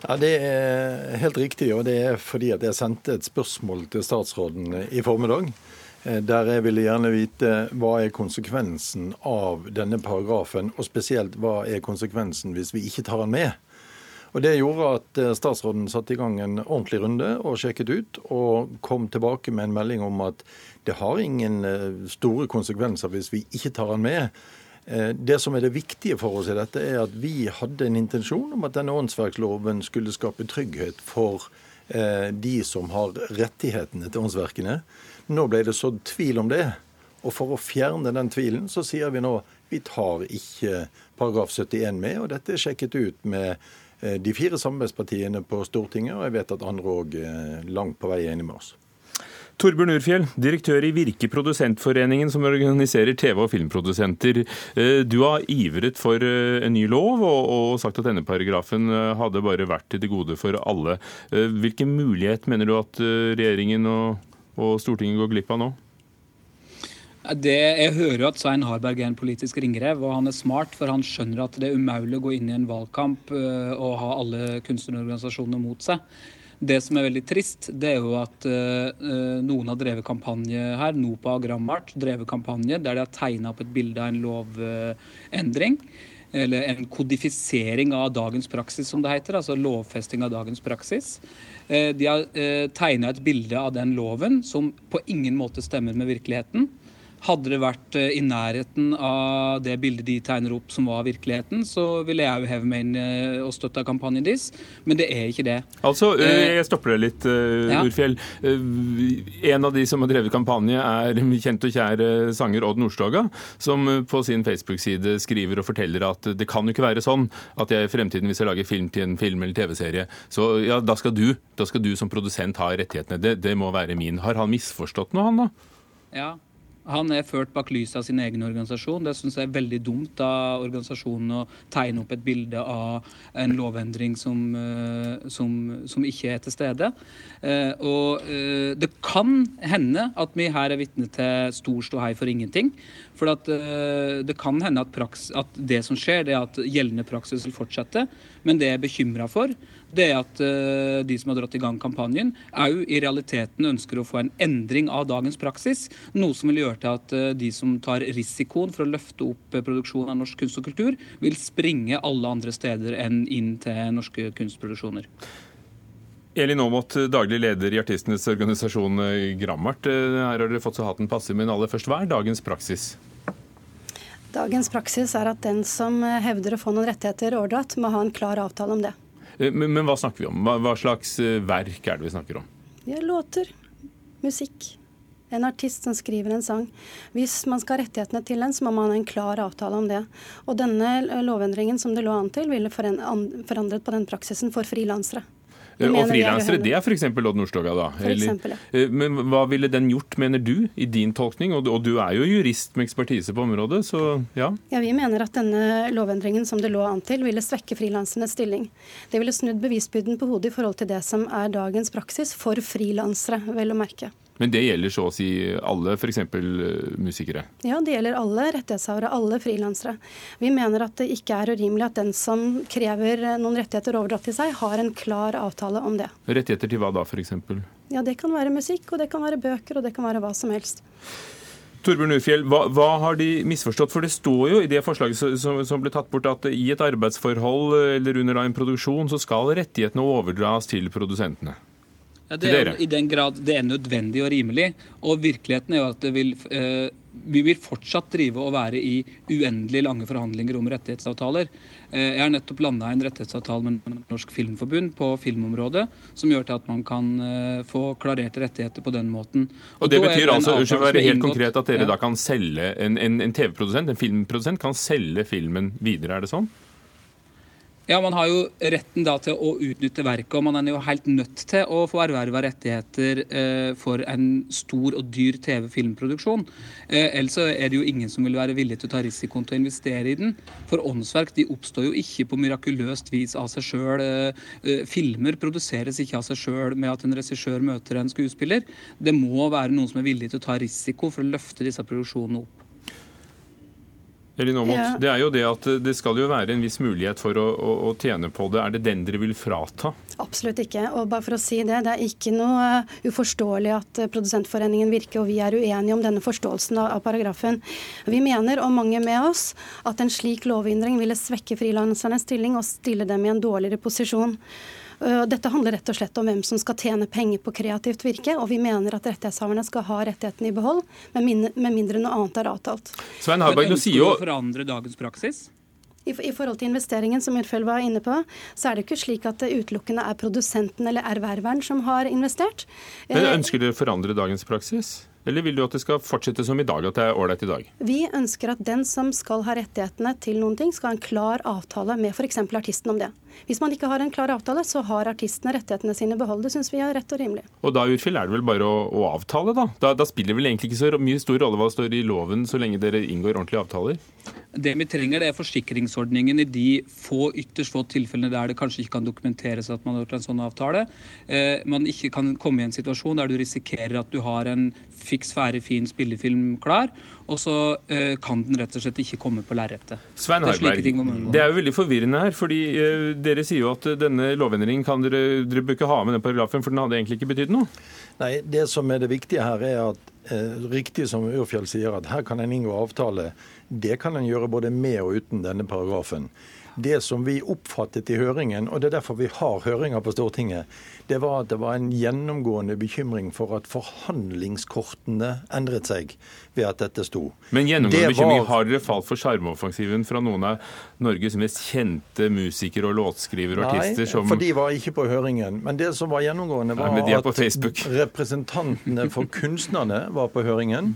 Ja, Det er helt riktig, og det er fordi at jeg sendte et spørsmål til statsråden i formiddag. Eh, der jeg ville gjerne vite hva er konsekvensen av denne paragrafen, og spesielt hva er konsekvensen hvis vi ikke tar den med. Og Det gjorde at eh, statsråden satte i gang en ordentlig runde og sjekket ut, og kom tilbake med en melding om at det har ingen eh, store konsekvenser hvis vi ikke tar den med. Eh, det som er det viktige for oss i dette, er at vi hadde en intensjon om at denne åndsverksloven skulle skape trygghet for de som har rettighetene til åndsverkene. Nå ble det sådd tvil om det. Og for å fjerne den tvilen, så sier vi nå vi tar ikke paragraf 71 med. Og dette er sjekket ut med de fire samarbeidspartiene på Stortinget, og jeg vet at andre òg eh, langt på vei er enig med oss. Torbjørn Urfjell, direktør i Virke Produsentforeningen, som organiserer TV- og filmprodusenter. Eh, du har ivret for en ny lov, og sagt at denne paragrafen hadde bare vært til det gode for alle. Hvilken mulighet mener du at regjeringen og Stortinget går glipp av nå? Det, jeg hører jo at Svein Harberg er en politisk ringrev, og han er smart, for han skjønner at det er umulig å gå inn i en valgkamp uh, og ha alle kunstnerorganisasjonene mot seg. Det som er veldig trist, det er jo at uh, noen har drevet kampanje her. NOPA og Grammart drevet kampanje der de har tegna opp et bilde av en lovendring. eller en kodifisering av dagens praksis, som det heter. Altså lovfesting av dagens praksis. De har tegna et bilde av den loven som på ingen måte stemmer med virkeligheten. Hadde det vært eh, i nærheten av det bildet de tegner opp som var virkeligheten, så ville jeg jo heve meg inn eh, og støtta kampanjen deres, men det er ikke det. Altså, eh, jeg stopper deg litt, ja. Urfjell. En av de som har drevet kampanje, er <laughs> kjent og kjær sanger Odd Nordstoga, som på sin Facebook-side skriver og forteller at det kan jo ikke være sånn at jeg i fremtiden, hvis jeg lager film til en film eller TV-serie, så ja, da skal du, da skal du som produsent ha rettighetene. Det, det må være min. Har han misforstått noe, han da? Ja, han er ført bak lyset av sin egen organisasjon. Det syns jeg er veldig dumt av organisasjonen å tegne opp et bilde av en lovendring som, eh, som, som ikke er til stede. Eh, og eh, det kan hende at vi her er vitne til stor ståhei for ingenting. For det kan hende at, praks, at det som skjer, det er at gjeldende praksis vil fortsette. Men det jeg er bekymra for, det er at uh, de som har dratt i gang kampanjen, òg i realiteten ønsker å få en endring av dagens praksis. Noe som vil gjøre til at uh, de som tar risikoen for å løfte opp uh, produksjonen av norsk kunst og kultur, vil springe alle andre steder enn inn til norske kunstproduksjoner. Elin Aamodt, daglig leder i artistenes organisasjon Grammart. Her har dere fått så hatten passe, men aller først, hva er dagens praksis? Dagens praksis er at den som hevder å få noen rettigheter overdratt, må ha en klar avtale om det. Eh, men, men, hva snakker vi om? Hva, hva, slags eh, verk er det vi snakker om? Det er låter. Musikk. En artist som skriver en sang. Hvis man skal ha rettighetene til den, så må man ha en klar avtale om det. Og denne lovendringen som det lå an til, ville forandret på den praksisen for frilansere. Og frilansere, det er f.eks. Odd Nordstoga, da? For eksempel, ja. Eh, men hva ville den gjort, mener du, i din tolkning? Og, og du er jo jurist med ekspertise på området, så ja? Ja, Vi mener at denne lovendringen som det lå an til, ville svekke frilansernes stilling. Det ville snudd bevisbyrden på hodet i forhold til det som er dagens praksis for frilansere, vel å merke. Men det gjelder så å si alle f.eks. Eh, musikere? Ja, det gjelder alle rettighetshavere, alle frilansere. Vi mener at det ikke er urimelig at den som krever noen rettigheter overdratt til seg, har en klar avtale om det. Rettigheter til hva da, f.eks.? Ja, Det kan være musikk, og det kan være bøker, og det kan være hva som helst. Torbjørn Urfjell, hva, hva, har de misforstått? For det står jo i det forslaget som, som, ble tatt bort at i et arbeidsforhold eller under en produksjon så skal rettighetene overdras til produsentene. Ja, det er I den grad det er nødvendig og rimelig. Og virkeligheten er jo at vil, eh, vi vil fortsatt drive og være i uendelig lange forhandlinger om rettighetsavtaler. Eh, jeg har nettopp landa en rettighetsavtale med Norsk Filmforbund på filmområdet, som gjør til at man kan eh, få klarerte rettigheter på den måten. Og, og Det betyr altså, unnskyld, være helt konkret, at dere ja. da kan selge en, en, en TV-produsent, en filmprodusent, kan selge filmen videre, er det sånn? Ja, Man har jo retten da til å utnytte verket, og man er jo helt nødt til å få erverva rettigheter eh, for en stor og dyr TV-filmproduksjon. Eh, ellers er det jo ingen som vil være villig til å ta risikoen til å investere i den. For åndsverk de oppstår jo ikke på mirakuløst vis av seg sjøl. Eh, eh, filmer produseres ikke av seg sjøl med at en regissør møter en skuespiller. Det må være noen som er villig til å ta risiko for å løfte disse produksjonene opp. Elin Aamodt, ja. det er jo det at det skal jo være en viss mulighet for å, å, å, tjene på det. Er det den dere vil frata? Absolutt ikke. Og bare for å si Det det er ikke noe uforståelig at Produsentforeningen virker og vi er uenige om denne forståelsen av, av paragrafen. Vi mener, og mange med oss, at en slik lovendring ville svekke frilansernes stilling og stille dem i en dårligere posisjon. Dette handler rett og slett om hvem som skal tjene penger på kreativt virke, og vi mener at rettighetshaverne skal ha rettighetene i behold, med mindre noe annet er avtalt. Svein Harberg, du sier jo... forandre dagens praksis? I, I, forhold til investeringen, som Urfeld var inne på, så er det ikke slik at det utelukkende er produsenten eller erververen som har investert. Men Ønsker dere å forandre dagens praksis? Eller vil du at det skal fortsette som i dag, at det er ålreit i dag? Vi ønsker at den som skal ha rettighetene til noen ting, skal ha en klar avtale med f.eks. artisten om det. Hvis man ikke har en klar avtale, så har artistene rettighetene sine beholdt. Det syns vi er rett og rimelig. Og da Urfil, er det vel bare å, å avtale, da? da? da? spiller det vel egentlig ikke så mye stor rolle hva det står i loven, så lenge dere inngår ordentlige avtaler? Det vi trenger, det er forsikringsordningen i de få, ytterst få tilfellene der det kanskje ikke kan dokumenteres at man har gjort en sånn avtale. Eh, man ikke kan komme i en situasjon der du risikerer at du har en fiks, ferdig, fin spillefilm klar, og så uh, kan den rett og slett ikke komme på lerretet. Svein Harberg, det, det er jo veldig forvirrende her. fordi uh, Dere sier jo at denne lovendringen kan dere, dere bør ikke ha med den paragrafen, for den hadde egentlig ikke betydd noe? Nei, Det som er det viktige her, er at uh, riktig som Urfjell sier, at her kan en inngå avtale. Det kan en gjøre både med og uten denne paragrafen. Det som vi oppfattet i høringen, og det er derfor vi har høringer på Stortinget, det var at det var en gjennomgående bekymring for at forhandlingskortene endret seg ved at dette sto. Men gjennomgående bekymring, har dere falt for sjarmoffensiven fra noen av Norges mest kjente musikere og låtskrivere og artister? Nei, for de var ikke på høringen. Men det som var gjennomgående, var Nei, at representantene for kunstnerne var på høringen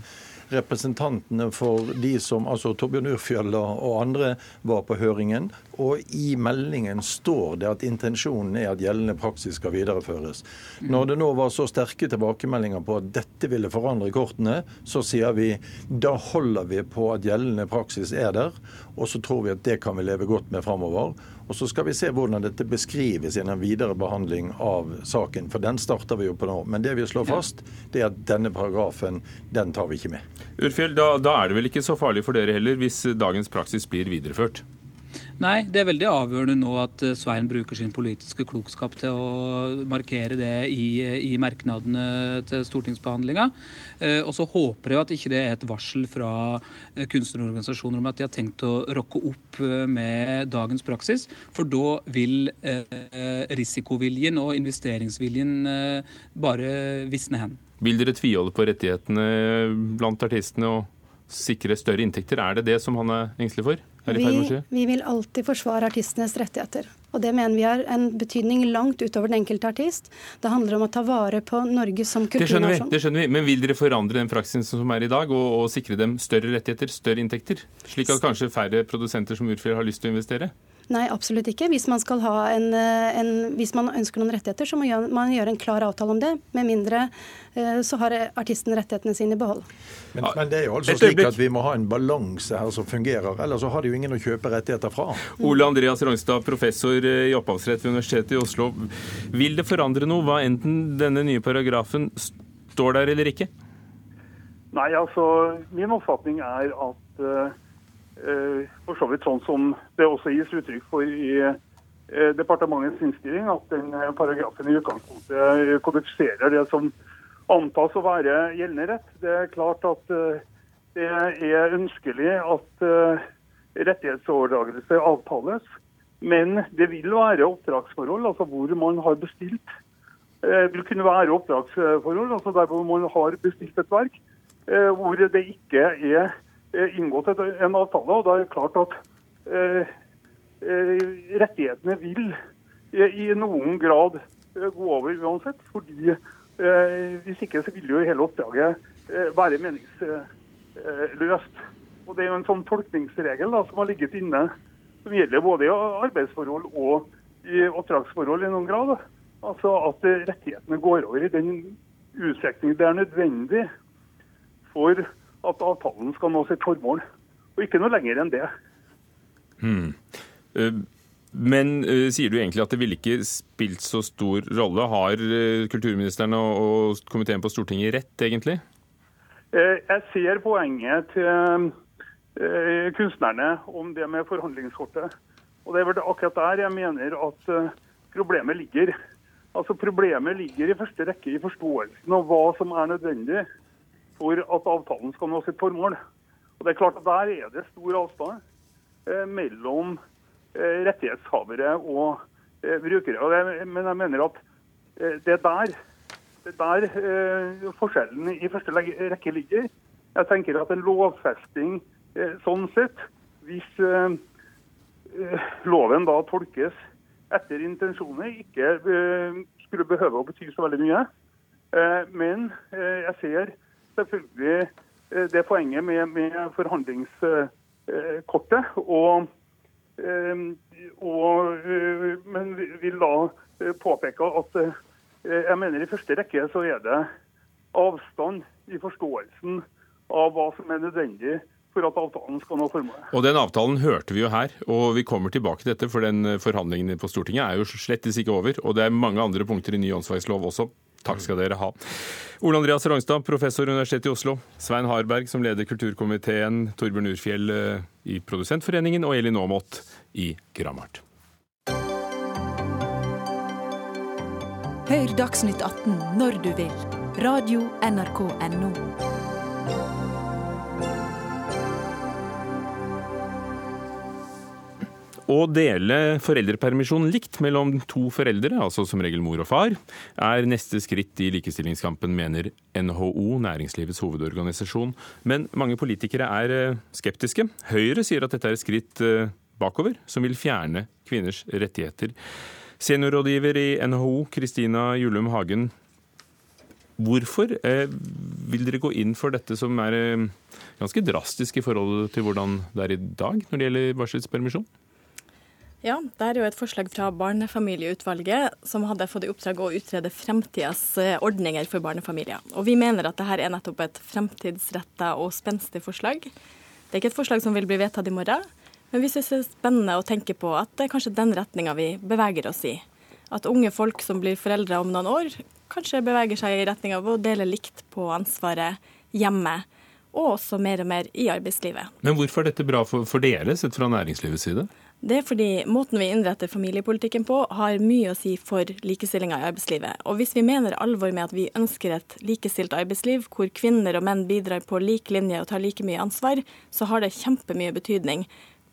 representantene for de som, altså Torbjørn Urfjell og andre, var på høringen. Og i meldingen står det at intensjonen er at gjeldende praksis skal videreføres. Når det nå var så sterke tilbakemeldinger på at dette ville forandre kortene, så sier vi da holder vi på at gjeldende praksis er der, og så tror vi at det kan vi leve godt med framover. Og Så skal vi se hvordan dette beskrives i en videre behandling av saken. For den starter vi jo på nå. Men det vi slår fast, det er at denne paragrafen, den tar vi ikke med. Urfjell, da, da er det vel ikke så farlig for dere heller, hvis dagens praksis blir videreført? Nei, det er veldig avgjørende nå at eh, Svein bruker sin politiske klokskap til å markere det i, i merknadene til stortingsbehandlinga. Eh, og så håper jeg at ikke det er et varsel fra eh, kunstnerorganisasjoner om at de har tenkt å rokke opp med dagens praksis. For da vil risikoviljen og investeringsviljen bare visne hen. Vil dere tviholde på rettighetene blant artistene og sikre større inntekter? Er det det som han er engstelig for? Vi, vi, vil alltid forsvare artistenes rettigheter. Og det mener vi har en betydning langt utover den enkelte artist. Det handler om å ta vare på Norge som kulturnasjon. Det, det skjønner vi, men vil dere forandre den praksisen som er i dag, og, og sikre dem større rettigheter, større inntekter? Slik at kanskje færre produsenter som Urfjell har lyst til å investere? Nei, absolutt ikke. Hvis man, en, eh, en, hvis man ønsker noen rettigheter, så må man gjøre en klar avtale om det. Med mindre eh, så har artisten rettighetene sine i behold. Men, men, det er jo altså slik at vi må ha en balanse her som fungerer. Ellers så har de jo ingen å kjøpe rettigheter fra. Ole Andreas Rangstad, professor i opphavsrett ved Universitetet i Oslo. Vil det forandre noe hva enten denne nye paragrafen står der eller ikke? Nei, altså min oppfatning er at uh, Eh, for så vidt sånn som det også gis uttrykk for i eh, departementets innstilling, at den eh, paragrafen i utgangspunktet kodifiserer det som antas å være gjeldende rett. Det er klart at det er ønskelig at rettighetsoverdragelse avtales. Men det vil være oppdragsforhold, altså hvor man har bestilt. Det vil kunne være oppdragsforhold, altså der hvor man har bestilt et verk, hvor det ikke er Eh, inngått en avtale. og da er det klart at eh, eh, rettighetene vil i noen grad gå over uansett. fordi Hvis ikke så vil jo hele oppdraget være meningsløst. Og Det er jo en sånn tolkningsregel da, som har ligget inne, som gjelder både i arbeidsforhold og i oppdragsforhold i noen grad. Altså At rettighetene går over i den utstrekning det er nødvendig for at avtalen skal nå sitt formål. Og ikke noe lenger enn det. Hmm. Eh, men uh, sier du egentlig at det ville ikke spilt så stor rolle? Har uh, kulturministeren og, komiteen på Stortinget rett, egentlig? Jeg ser poenget til kunstnerne om det med forhandlingskortet. Og det er vel akkurat der jeg mener at problemet ligger. Altså Problemet ligger i første rekke i forståelsen av hva som er nødvendig for at avtalen skal nå sitt formål. Og det er klart at Der er det stor avstand eh, mellom eh, rettighetshavere og eh, brukere. Og det, men jeg mener at eh, det er der, det der eh, forskjellen i første rekke ligger. Jeg tenker at en lovfesting eh, sånn sett, hvis loven da tolkes etter intensjoner, ikke skulle behøve å bety så veldig mye. Men jeg ser selvfølgelig eh, det poenget med, med forhandlingskortet. Og, eh, og, eh, men vil da påpeke at jeg mener i første rekke så er det avstand i forståelsen av hva som er nødvendig for at avtalen skal nå formålet. Og Den avtalen hørte vi jo her, og vi kommer tilbake til dette, for den forhandlingen på Stortinget er jo slett ikke over. Og det er mange andre punkter i ny åndsverkslov også Takk skal dere ha. Ole Andreas Rangstad, professor Universitetet i Oslo. Svein Harberg, som leder kulturkomiteen. Torbjørn Urfjell eh, i Produsentforeningen. Og Elin Aamodt i Gramart. Hør Dagsnytt 18 når du vil. Radio NRK Radio.nrk.no. Å dele foreldrepermisjonen likt mellom to foreldre, altså som regel mor og far, er neste skritt i likestillingskampen, mener NHO, næringslivets hovedorganisasjon. Men mange politikere er eh, skeptiske. Høyre sier at dette er et skritt eh, bakover, som vil fjerne kvinners rettigheter. Seniorrådgiver i NHO, Kristina Julum Hagen. Hvorfor eh, vil dere gå inn for dette som er ganske drastisk i forhold til hvordan det er i dag når det gjelder barselspermisjon? Ja, det er jo et forslag fra Barnefamilieutvalget som hadde fått i oppdrag å utrede fremtidas eh, ordninger for barnefamilier. Og vi mener at dette er nettopp et fremtidsretta og spenstig forslag. Det er ikke et forslag som vil bli vedtatt i morgen, men vi syns det er spennende å tenke på at det er kanskje den retninga vi beveger oss i. At unge folk som blir foreldre om noen år, kanskje beveger seg i retning av å dele likt på ansvaret hjemme og også mer og mer i arbeidslivet. Men hvorfor er dette bra for, for dere, sett fra næringslivets side? Det er fordi måten vi innretter familiepolitikken på, har mye å si for likestillinga i arbeidslivet. Og hvis vi mener alvor med at vi ønsker et likestilt arbeidsliv, hvor kvinner og menn bidrar på lik linje og tar like mye ansvar, så har det kjempemye betydning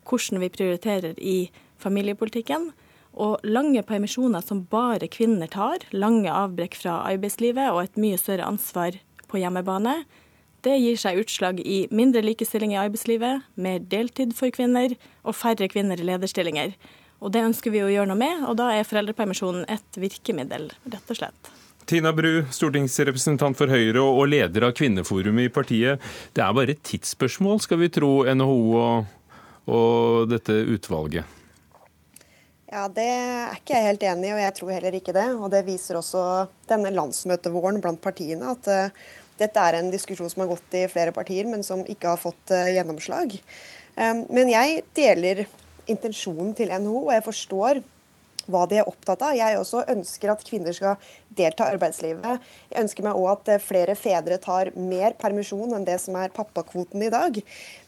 hvordan vi prioriterer i familiepolitikken. Og lange permisjoner som bare kvinner tar, lange avbrekk fra arbeidslivet og et mye større ansvar på hjemmebane, det gir seg utslag i mindre likestilling i arbeidslivet, mer deltid for kvinner og færre kvinner i lederstillinger. Og Det ønsker vi å gjøre noe med, og da er foreldrepermisjonen et virkemiddel, rett og slett. Tina Bru, stortingsrepresentant for Høyre og leder av Kvinneforumet i partiet. Det er bare et tidsspørsmål, skal vi tro NHO og, og dette utvalget? Ja, Det er ikke jeg helt enig i, og jeg tror heller ikke det. Og Det viser også denne landsmøtevåren blant partiene, at uh, dette er en diskusjon som har gått i flere partier, men som ikke har fått uh, gjennomslag. Um, men jeg deler intensjonen til NHO, og jeg forstår hva de er opptatt av. Jeg også ønsker at kvinner skal delta i arbeidslivet. Jeg ønsker meg òg at eh, flere fedre tar mer permisjon enn det som er pappakvoten i dag.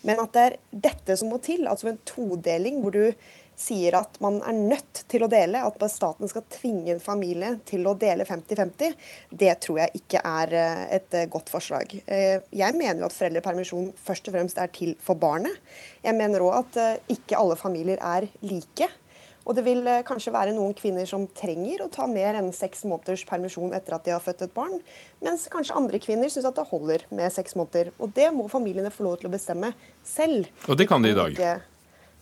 Men at det er dette som må til, altså en todeling hvor du sier at man er nødt til å dele, at staten skal tvinge en familie til å dele 50-50, det tror jeg ikke er eh, et eh, godt forslag. Jeg mener at foreldrepermisjon først og fremst er til for barnet. Jeg mener òg at ikke alle familier er like. Og det vil eh, kanskje være noen kvinner som trenger å ta mer enn seks måneders permisjon etter at de har født et barn, mens kanskje andre kvinner syns at det holder med seks måneder. Og det må familiene få lov til å bestemme selv. Og det kan de i dag?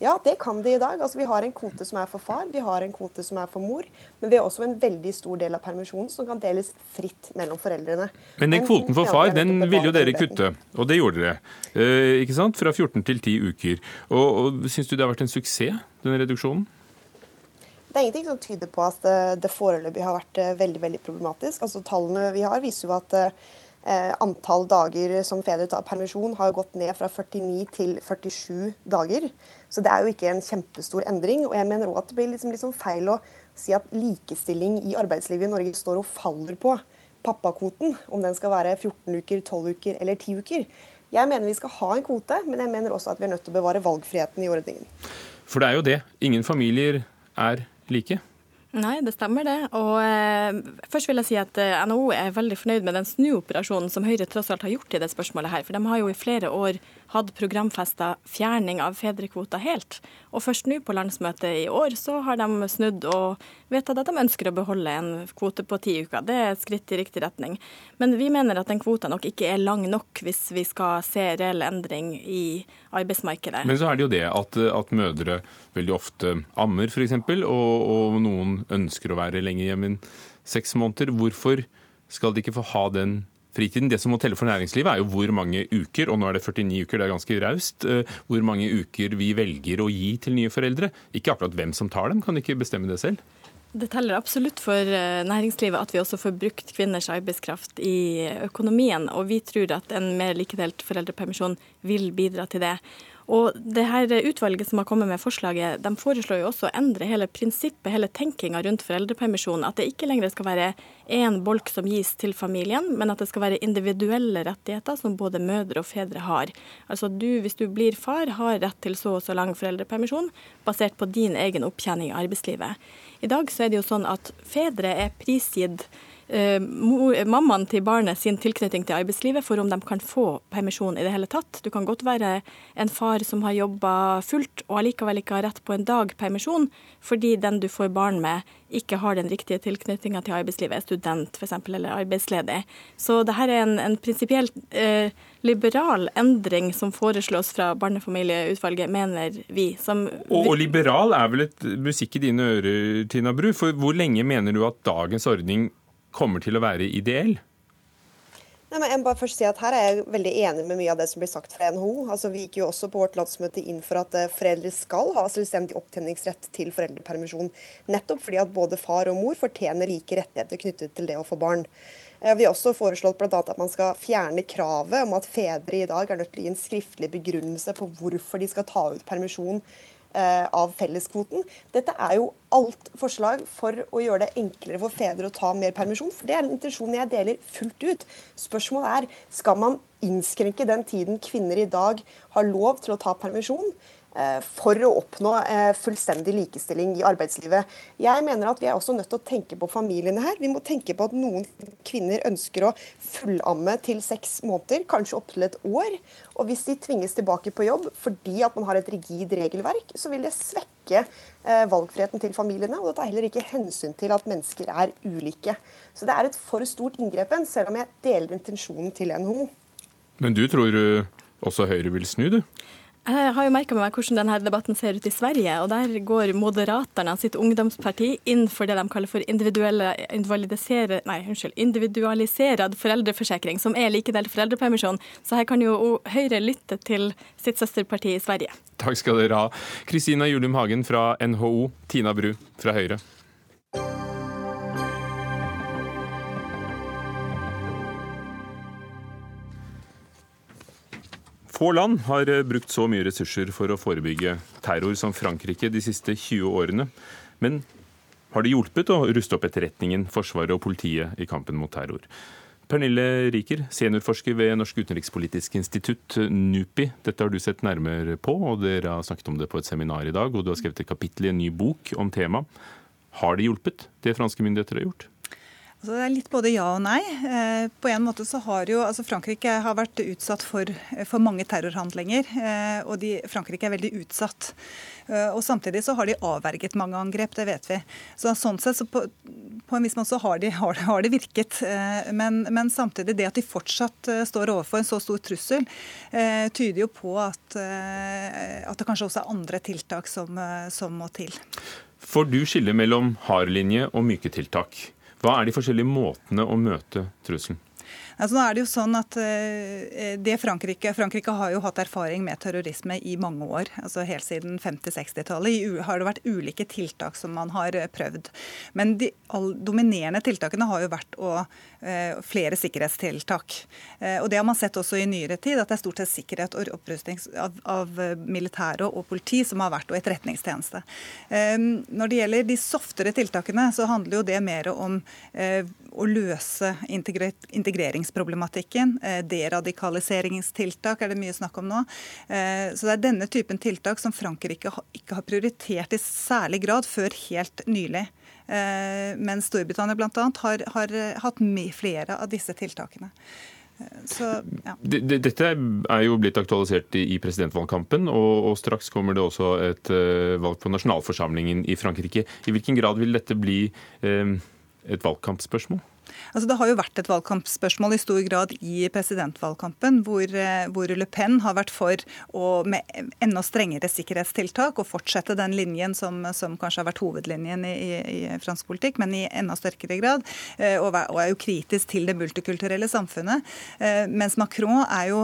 Ja, det kan de i dag. Altså, vi har en kvote som er for far, vi har en kvote som er for mor. Men vi har også en veldig stor del av permisjonen som kan deles fritt mellom foreldrene. Men den kvoten for far, den ville jo dere kutte, og det gjorde dere. Eh, ikke sant? Fra 14 til 10 uker. Og, og Syns du det har vært en suksess, denne reduksjonen? Det er ingenting som tyder på at det, det foreløpig har vært eh, veldig veldig problematisk. Altså Tallene vi har, viser jo at eh, antall dager som fedre tar permisjon, har gått ned fra 49 til 47 dager. Så det er jo ikke en kjempestor endring. Og jeg mener òg at det blir liksom, liksom feil å si at likestilling i arbeidslivet i Norge står og faller på pappakvoten. Om den skal være 14 uker, 12 uker eller 10 uker. Jeg mener vi skal ha en kvote, men jeg mener også at vi er nødt til å bevare valgfriheten i ordningen. For det er jo det. Ingen familier er like? Nei, det stemmer det. Og eh, først vil jeg si at eh, NHO er veldig fornøyd med den snuoperasjonen som Høyre tross alt har gjort i det spørsmålet her. For de har jo i flere år hatt programfesta fjerning av fedrekvota helt. Og først nå på landsmøtet i år så har de snudd og vedtatt at de ønsker å beholde en kvote på ti uker. Det er et skritt i riktig retning. Men vi mener at den kvota nok ikke er lang nok hvis vi skal se reell endring i arbeidsmarkedet. Men så er det jo det at, at mødre veldig ofte ammer f.eks., og, og noen ønsker å være lenge hjemme i seks måneder. Hvorfor skal de ikke få ha den fritiden. Det som må telle for næringslivet, er jo hvor mange uker, og nå er det 49 uker, det er ganske raust, eh, hvor mange uker vi velger å gi til nye foreldre. Ikke akkurat hvem som tar dem, kan ikke bestemme det selv? Det teller absolutt for eh, næringslivet at vi også får brukt kvinners arbeidskraft i økonomien. Og vi tror at en mer likedelt foreldrepermisjon vil bidra til det. Og det her Utvalget som har kommet med forslaget, de foreslår jo også å endre hele prinsippet, hele tenkinga rundt foreldrepermisjon. At det ikke lenger skal være én bolk som gis til familien, men at det skal være individuelle rettigheter som både mødre og fedre har. Altså du, Hvis du blir far, har rett til så og så lang foreldrepermisjon basert på din egen opptjening i arbeidslivet. I dag så er det jo sånn at fedre er prisgitt mammaen til barnet sin tilknytning til arbeidslivet for om de kan få permisjon i det hele tatt. Du kan godt være en far som har jobba fullt og allikevel ikke har rett på en dag permisjon, fordi den du får barn med ikke har den riktige tilknytninga til arbeidslivet, er student f.eks. eller arbeidsledig. Så dette er en, en prinsipielt eh, liberal endring som foreslås fra Barnefamilieutvalget, mener vi. Som og, og liberal er vel et musikk i dine ører, Tina Bru. For hvor lenge mener du at dagens ordning kommer til å være ideell? Nei, men jeg må bare først si at Her er jeg veldig enig med mye av det som blir sagt fra NHO. Altså, vi gikk jo også på vårt landsmøte inn for at eh, foreldre skal ha selvstendig opptjeningsrett til foreldrepermisjon. Nettopp fordi at både far og mor fortjener like rettigheter knyttet til det å få barn. Eh, vi har også foreslått bl.a. at man skal fjerne kravet om at fedre i dag er nødt til å gi en skriftlig begrunnelse for hvorfor de skal ta ut permisjon av felleskvoten. Dette er jo alt forslag for å gjøre det enklere for fedre å ta mer permisjon. for Det er en intensjon jeg deler fullt ut. Spørsmålet er skal man innskrenke den tiden kvinner i dag har lov til å ta permisjon, Eh, for å oppnå eh, fullstendig likestilling i arbeidslivet. Jeg mener at Vi er også nødt til å tenke på familiene her. Vi må tenke på at noen kvinner ønsker å fullamme til seks måneder, kanskje opptil et år. Og Hvis de tvinges tilbake på jobb fordi at man har et rigid regelverk, så vil det svekke eh, valgfriheten til familiene. Og det tar heller ikke hensyn til at mennesker er ulike. Så det er et for stort inngrepen, selv om jeg deler intensjonen til NHO. Men du tror også Høyre vil snu, du? Jeg har jo merka meg hvordan denne debatten ser ut i Sverige. og Der går Moderaterna, sitt ungdomsparti, inn for det de kaller for nei, unnskyld, individualisert foreldreforsikring, som er likedelt foreldrepermisjon. Så her kan jo Høyre lytte til sitt søsterparti i Sverige. Takk skal dere ha. Kristina Julum Hagen fra NHO, Tina Bru fra Høyre. Få land har eh, brukt så mye ressurser for å forebygge terror som Frankrike de siste 20 årene. Men har det hjulpet å ruste opp etterretningen, Forsvaret og politiet i kampen mot terror? Pernille Riker, seniorforsker ved Norsk utenrikspolitisk institutt, NUPI. Dette har du sett nærmere på, og dere har snakket om det på et seminar i dag. Og du har skrevet et kapittel i en ny bok om temaet. Har det hjulpet, det franske myndigheter har gjort? Altså det er litt både ja og nei. Eh, på en måte så har jo, altså Frankrike har vært utsatt for, for mange terrorhandlinger. Eh, og de, Frankrike er veldig utsatt. Eh, og Samtidig så har de avverget mange angrep, det vet vi. Så Sånn sett så på, på en viss måte så har, de, har, det virket. Men, men, samtidig, det at de fortsatt står overfor en så stor trussel, tyder jo på at, at det kanskje også er andre tiltak som, som må til. For du skiller mellom hardlinje og myke tiltak. Hva er de forskjellige måtene å møte trusselen? Altså, nå er det jo sånn at uh, det Frankrike, Frankrike har jo hatt erfaring med terrorisme i mange år. altså Helt siden 50-60-tallet har det vært ulike tiltak som man har eh, prøvd. Men de dominerende tiltakene har jo vært å, flere sikkerhetstiltak. Og Det har man sett også i nyere tid, at det er stort sett sikkerhet og opprustning av, av militære og politi som har vært, og etterretningstjeneste. Når det gjelder de softere tiltakene, så handler jo det mer om å løse integreringsproblematikken. Eh, deradikaliseringstiltak er det mye snakk om nå. Eh, så det er denne typen tiltak som Frankrike ikke har prioritert i særlig grad før helt nylig. Men Storbritannia bl.a. Har, har hatt flere av disse tiltakene. Så, ja. Dette er jo blitt aktualisert i presidentvalgkampen, og, og straks kommer det også et valg på nasjonalforsamlingen i Frankrike. I hvilken grad vil dette bli et valgkampspørsmål? Altså, det har jo vært et valgkampspørsmål i stor grad i presidentvalgkampen, hvor, eh, hvor Le Pen har vært for å med enda strengere sikkerhetstiltak og fortsette den linjen som, som kanskje har vært hovedlinjen i, i, i, fransk politikk, men i enda sterkere grad. Eh, og, og, er jo kritisk til det multikulturelle samfunnet. Eh, mens Macron jo,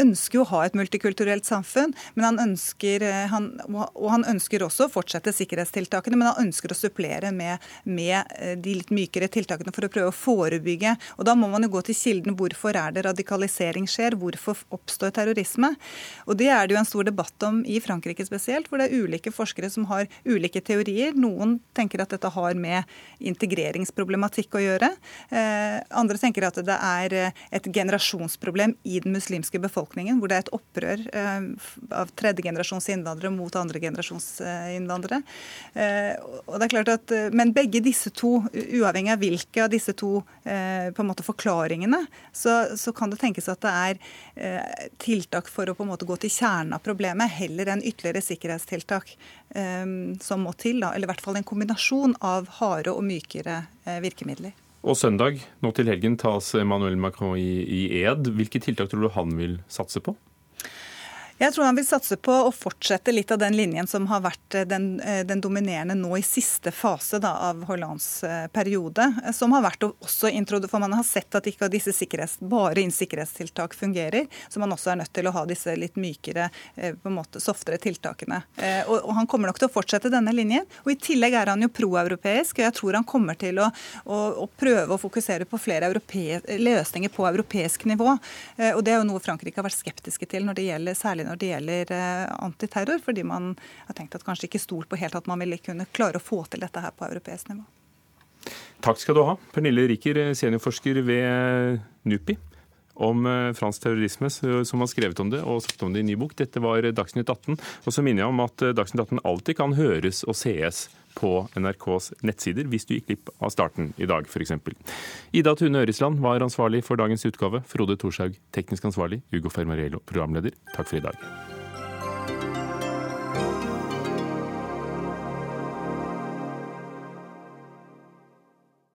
ønsker jo å ha et multikulturelt samfunn, men han ønsker, han, og han ønsker også å fortsette sikkerhetstiltakene, men han ønsker å supplere med, med de litt mykere tiltakene for å prøve å forebygge. Og Da må man jo gå til kilden. Hvorfor er det radikalisering skjer? Hvorfor oppstår terrorisme? Og Det er det jo en stor debatt om i Frankrike spesielt, hvor det er ulike forskere som har ulike teorier. Noen tenker at dette har med integreringsproblematikk å gjøre. Eh, andre tenker at det er eh, et generasjonsproblem i den muslimske befolkningen, hvor det er et opprør eh, av tredjegenerasjons innvandrere mot andregenerasjons innvandrere. Og det er klart at, Men begge disse to, uavhengig av hvilke av disse to eh, på en måte forklaringene, så, så, kan det tenkes at det er eh, tiltak for å på en måte gå til kjernen av problemet, heller enn ytterligere sikkerhetstiltak eh, som må til. Da. Eller i hvert fall en kombinasjon av harde og mykere eh, virkemidler. Og søndag, nå til helgen, tas Emmanuel Macron i, i ed. Hvilke tiltak tror du han vil satse på? Jeg tror han vil satse på å fortsette litt av den linjen som har vært eh, den, eh, den dominerende nå i siste fase da, av Hollands eh, periode. Som har vært også For man har sett at ikke disse sikkerhets, bare inn sikkerhetstiltak fungerer. Så man også er nødt til å ha disse litt mykere, på en måte softere tiltakene. Og, og Han kommer nok til å fortsette denne linjen. Og I tillegg er han jo proeuropeisk. og Jeg tror han kommer til å, å, å prøve å fokusere på flere løsninger på europeisk nivå. Og Det er jo noe Frankrike har vært skeptiske til når det gjelder særlig når det gjelder eh, antiterror, fordi man har tenkt at kanskje ikke stolt på helt at man ville kunne klare å få til dette her på europeisk nivå. Takk skal du ha, Pernille Riker, seniorforsker ved NUPI om eh, fransk terrorisme, som har skrevet om det og sagt om det i ny bok. Dette var Dagsnytt 18. Og så minner jeg om at eh, Dagsnytt 18 alltid kan høres og sees på NRKs nettsider hvis du gikk glipp av starten i dag, f.eks. Ida Tune Ørisland var ansvarlig for dagens utgave. Frode Thorshaug teknisk ansvarlig. Ugo Fermarello, programleder. Takk for i dag.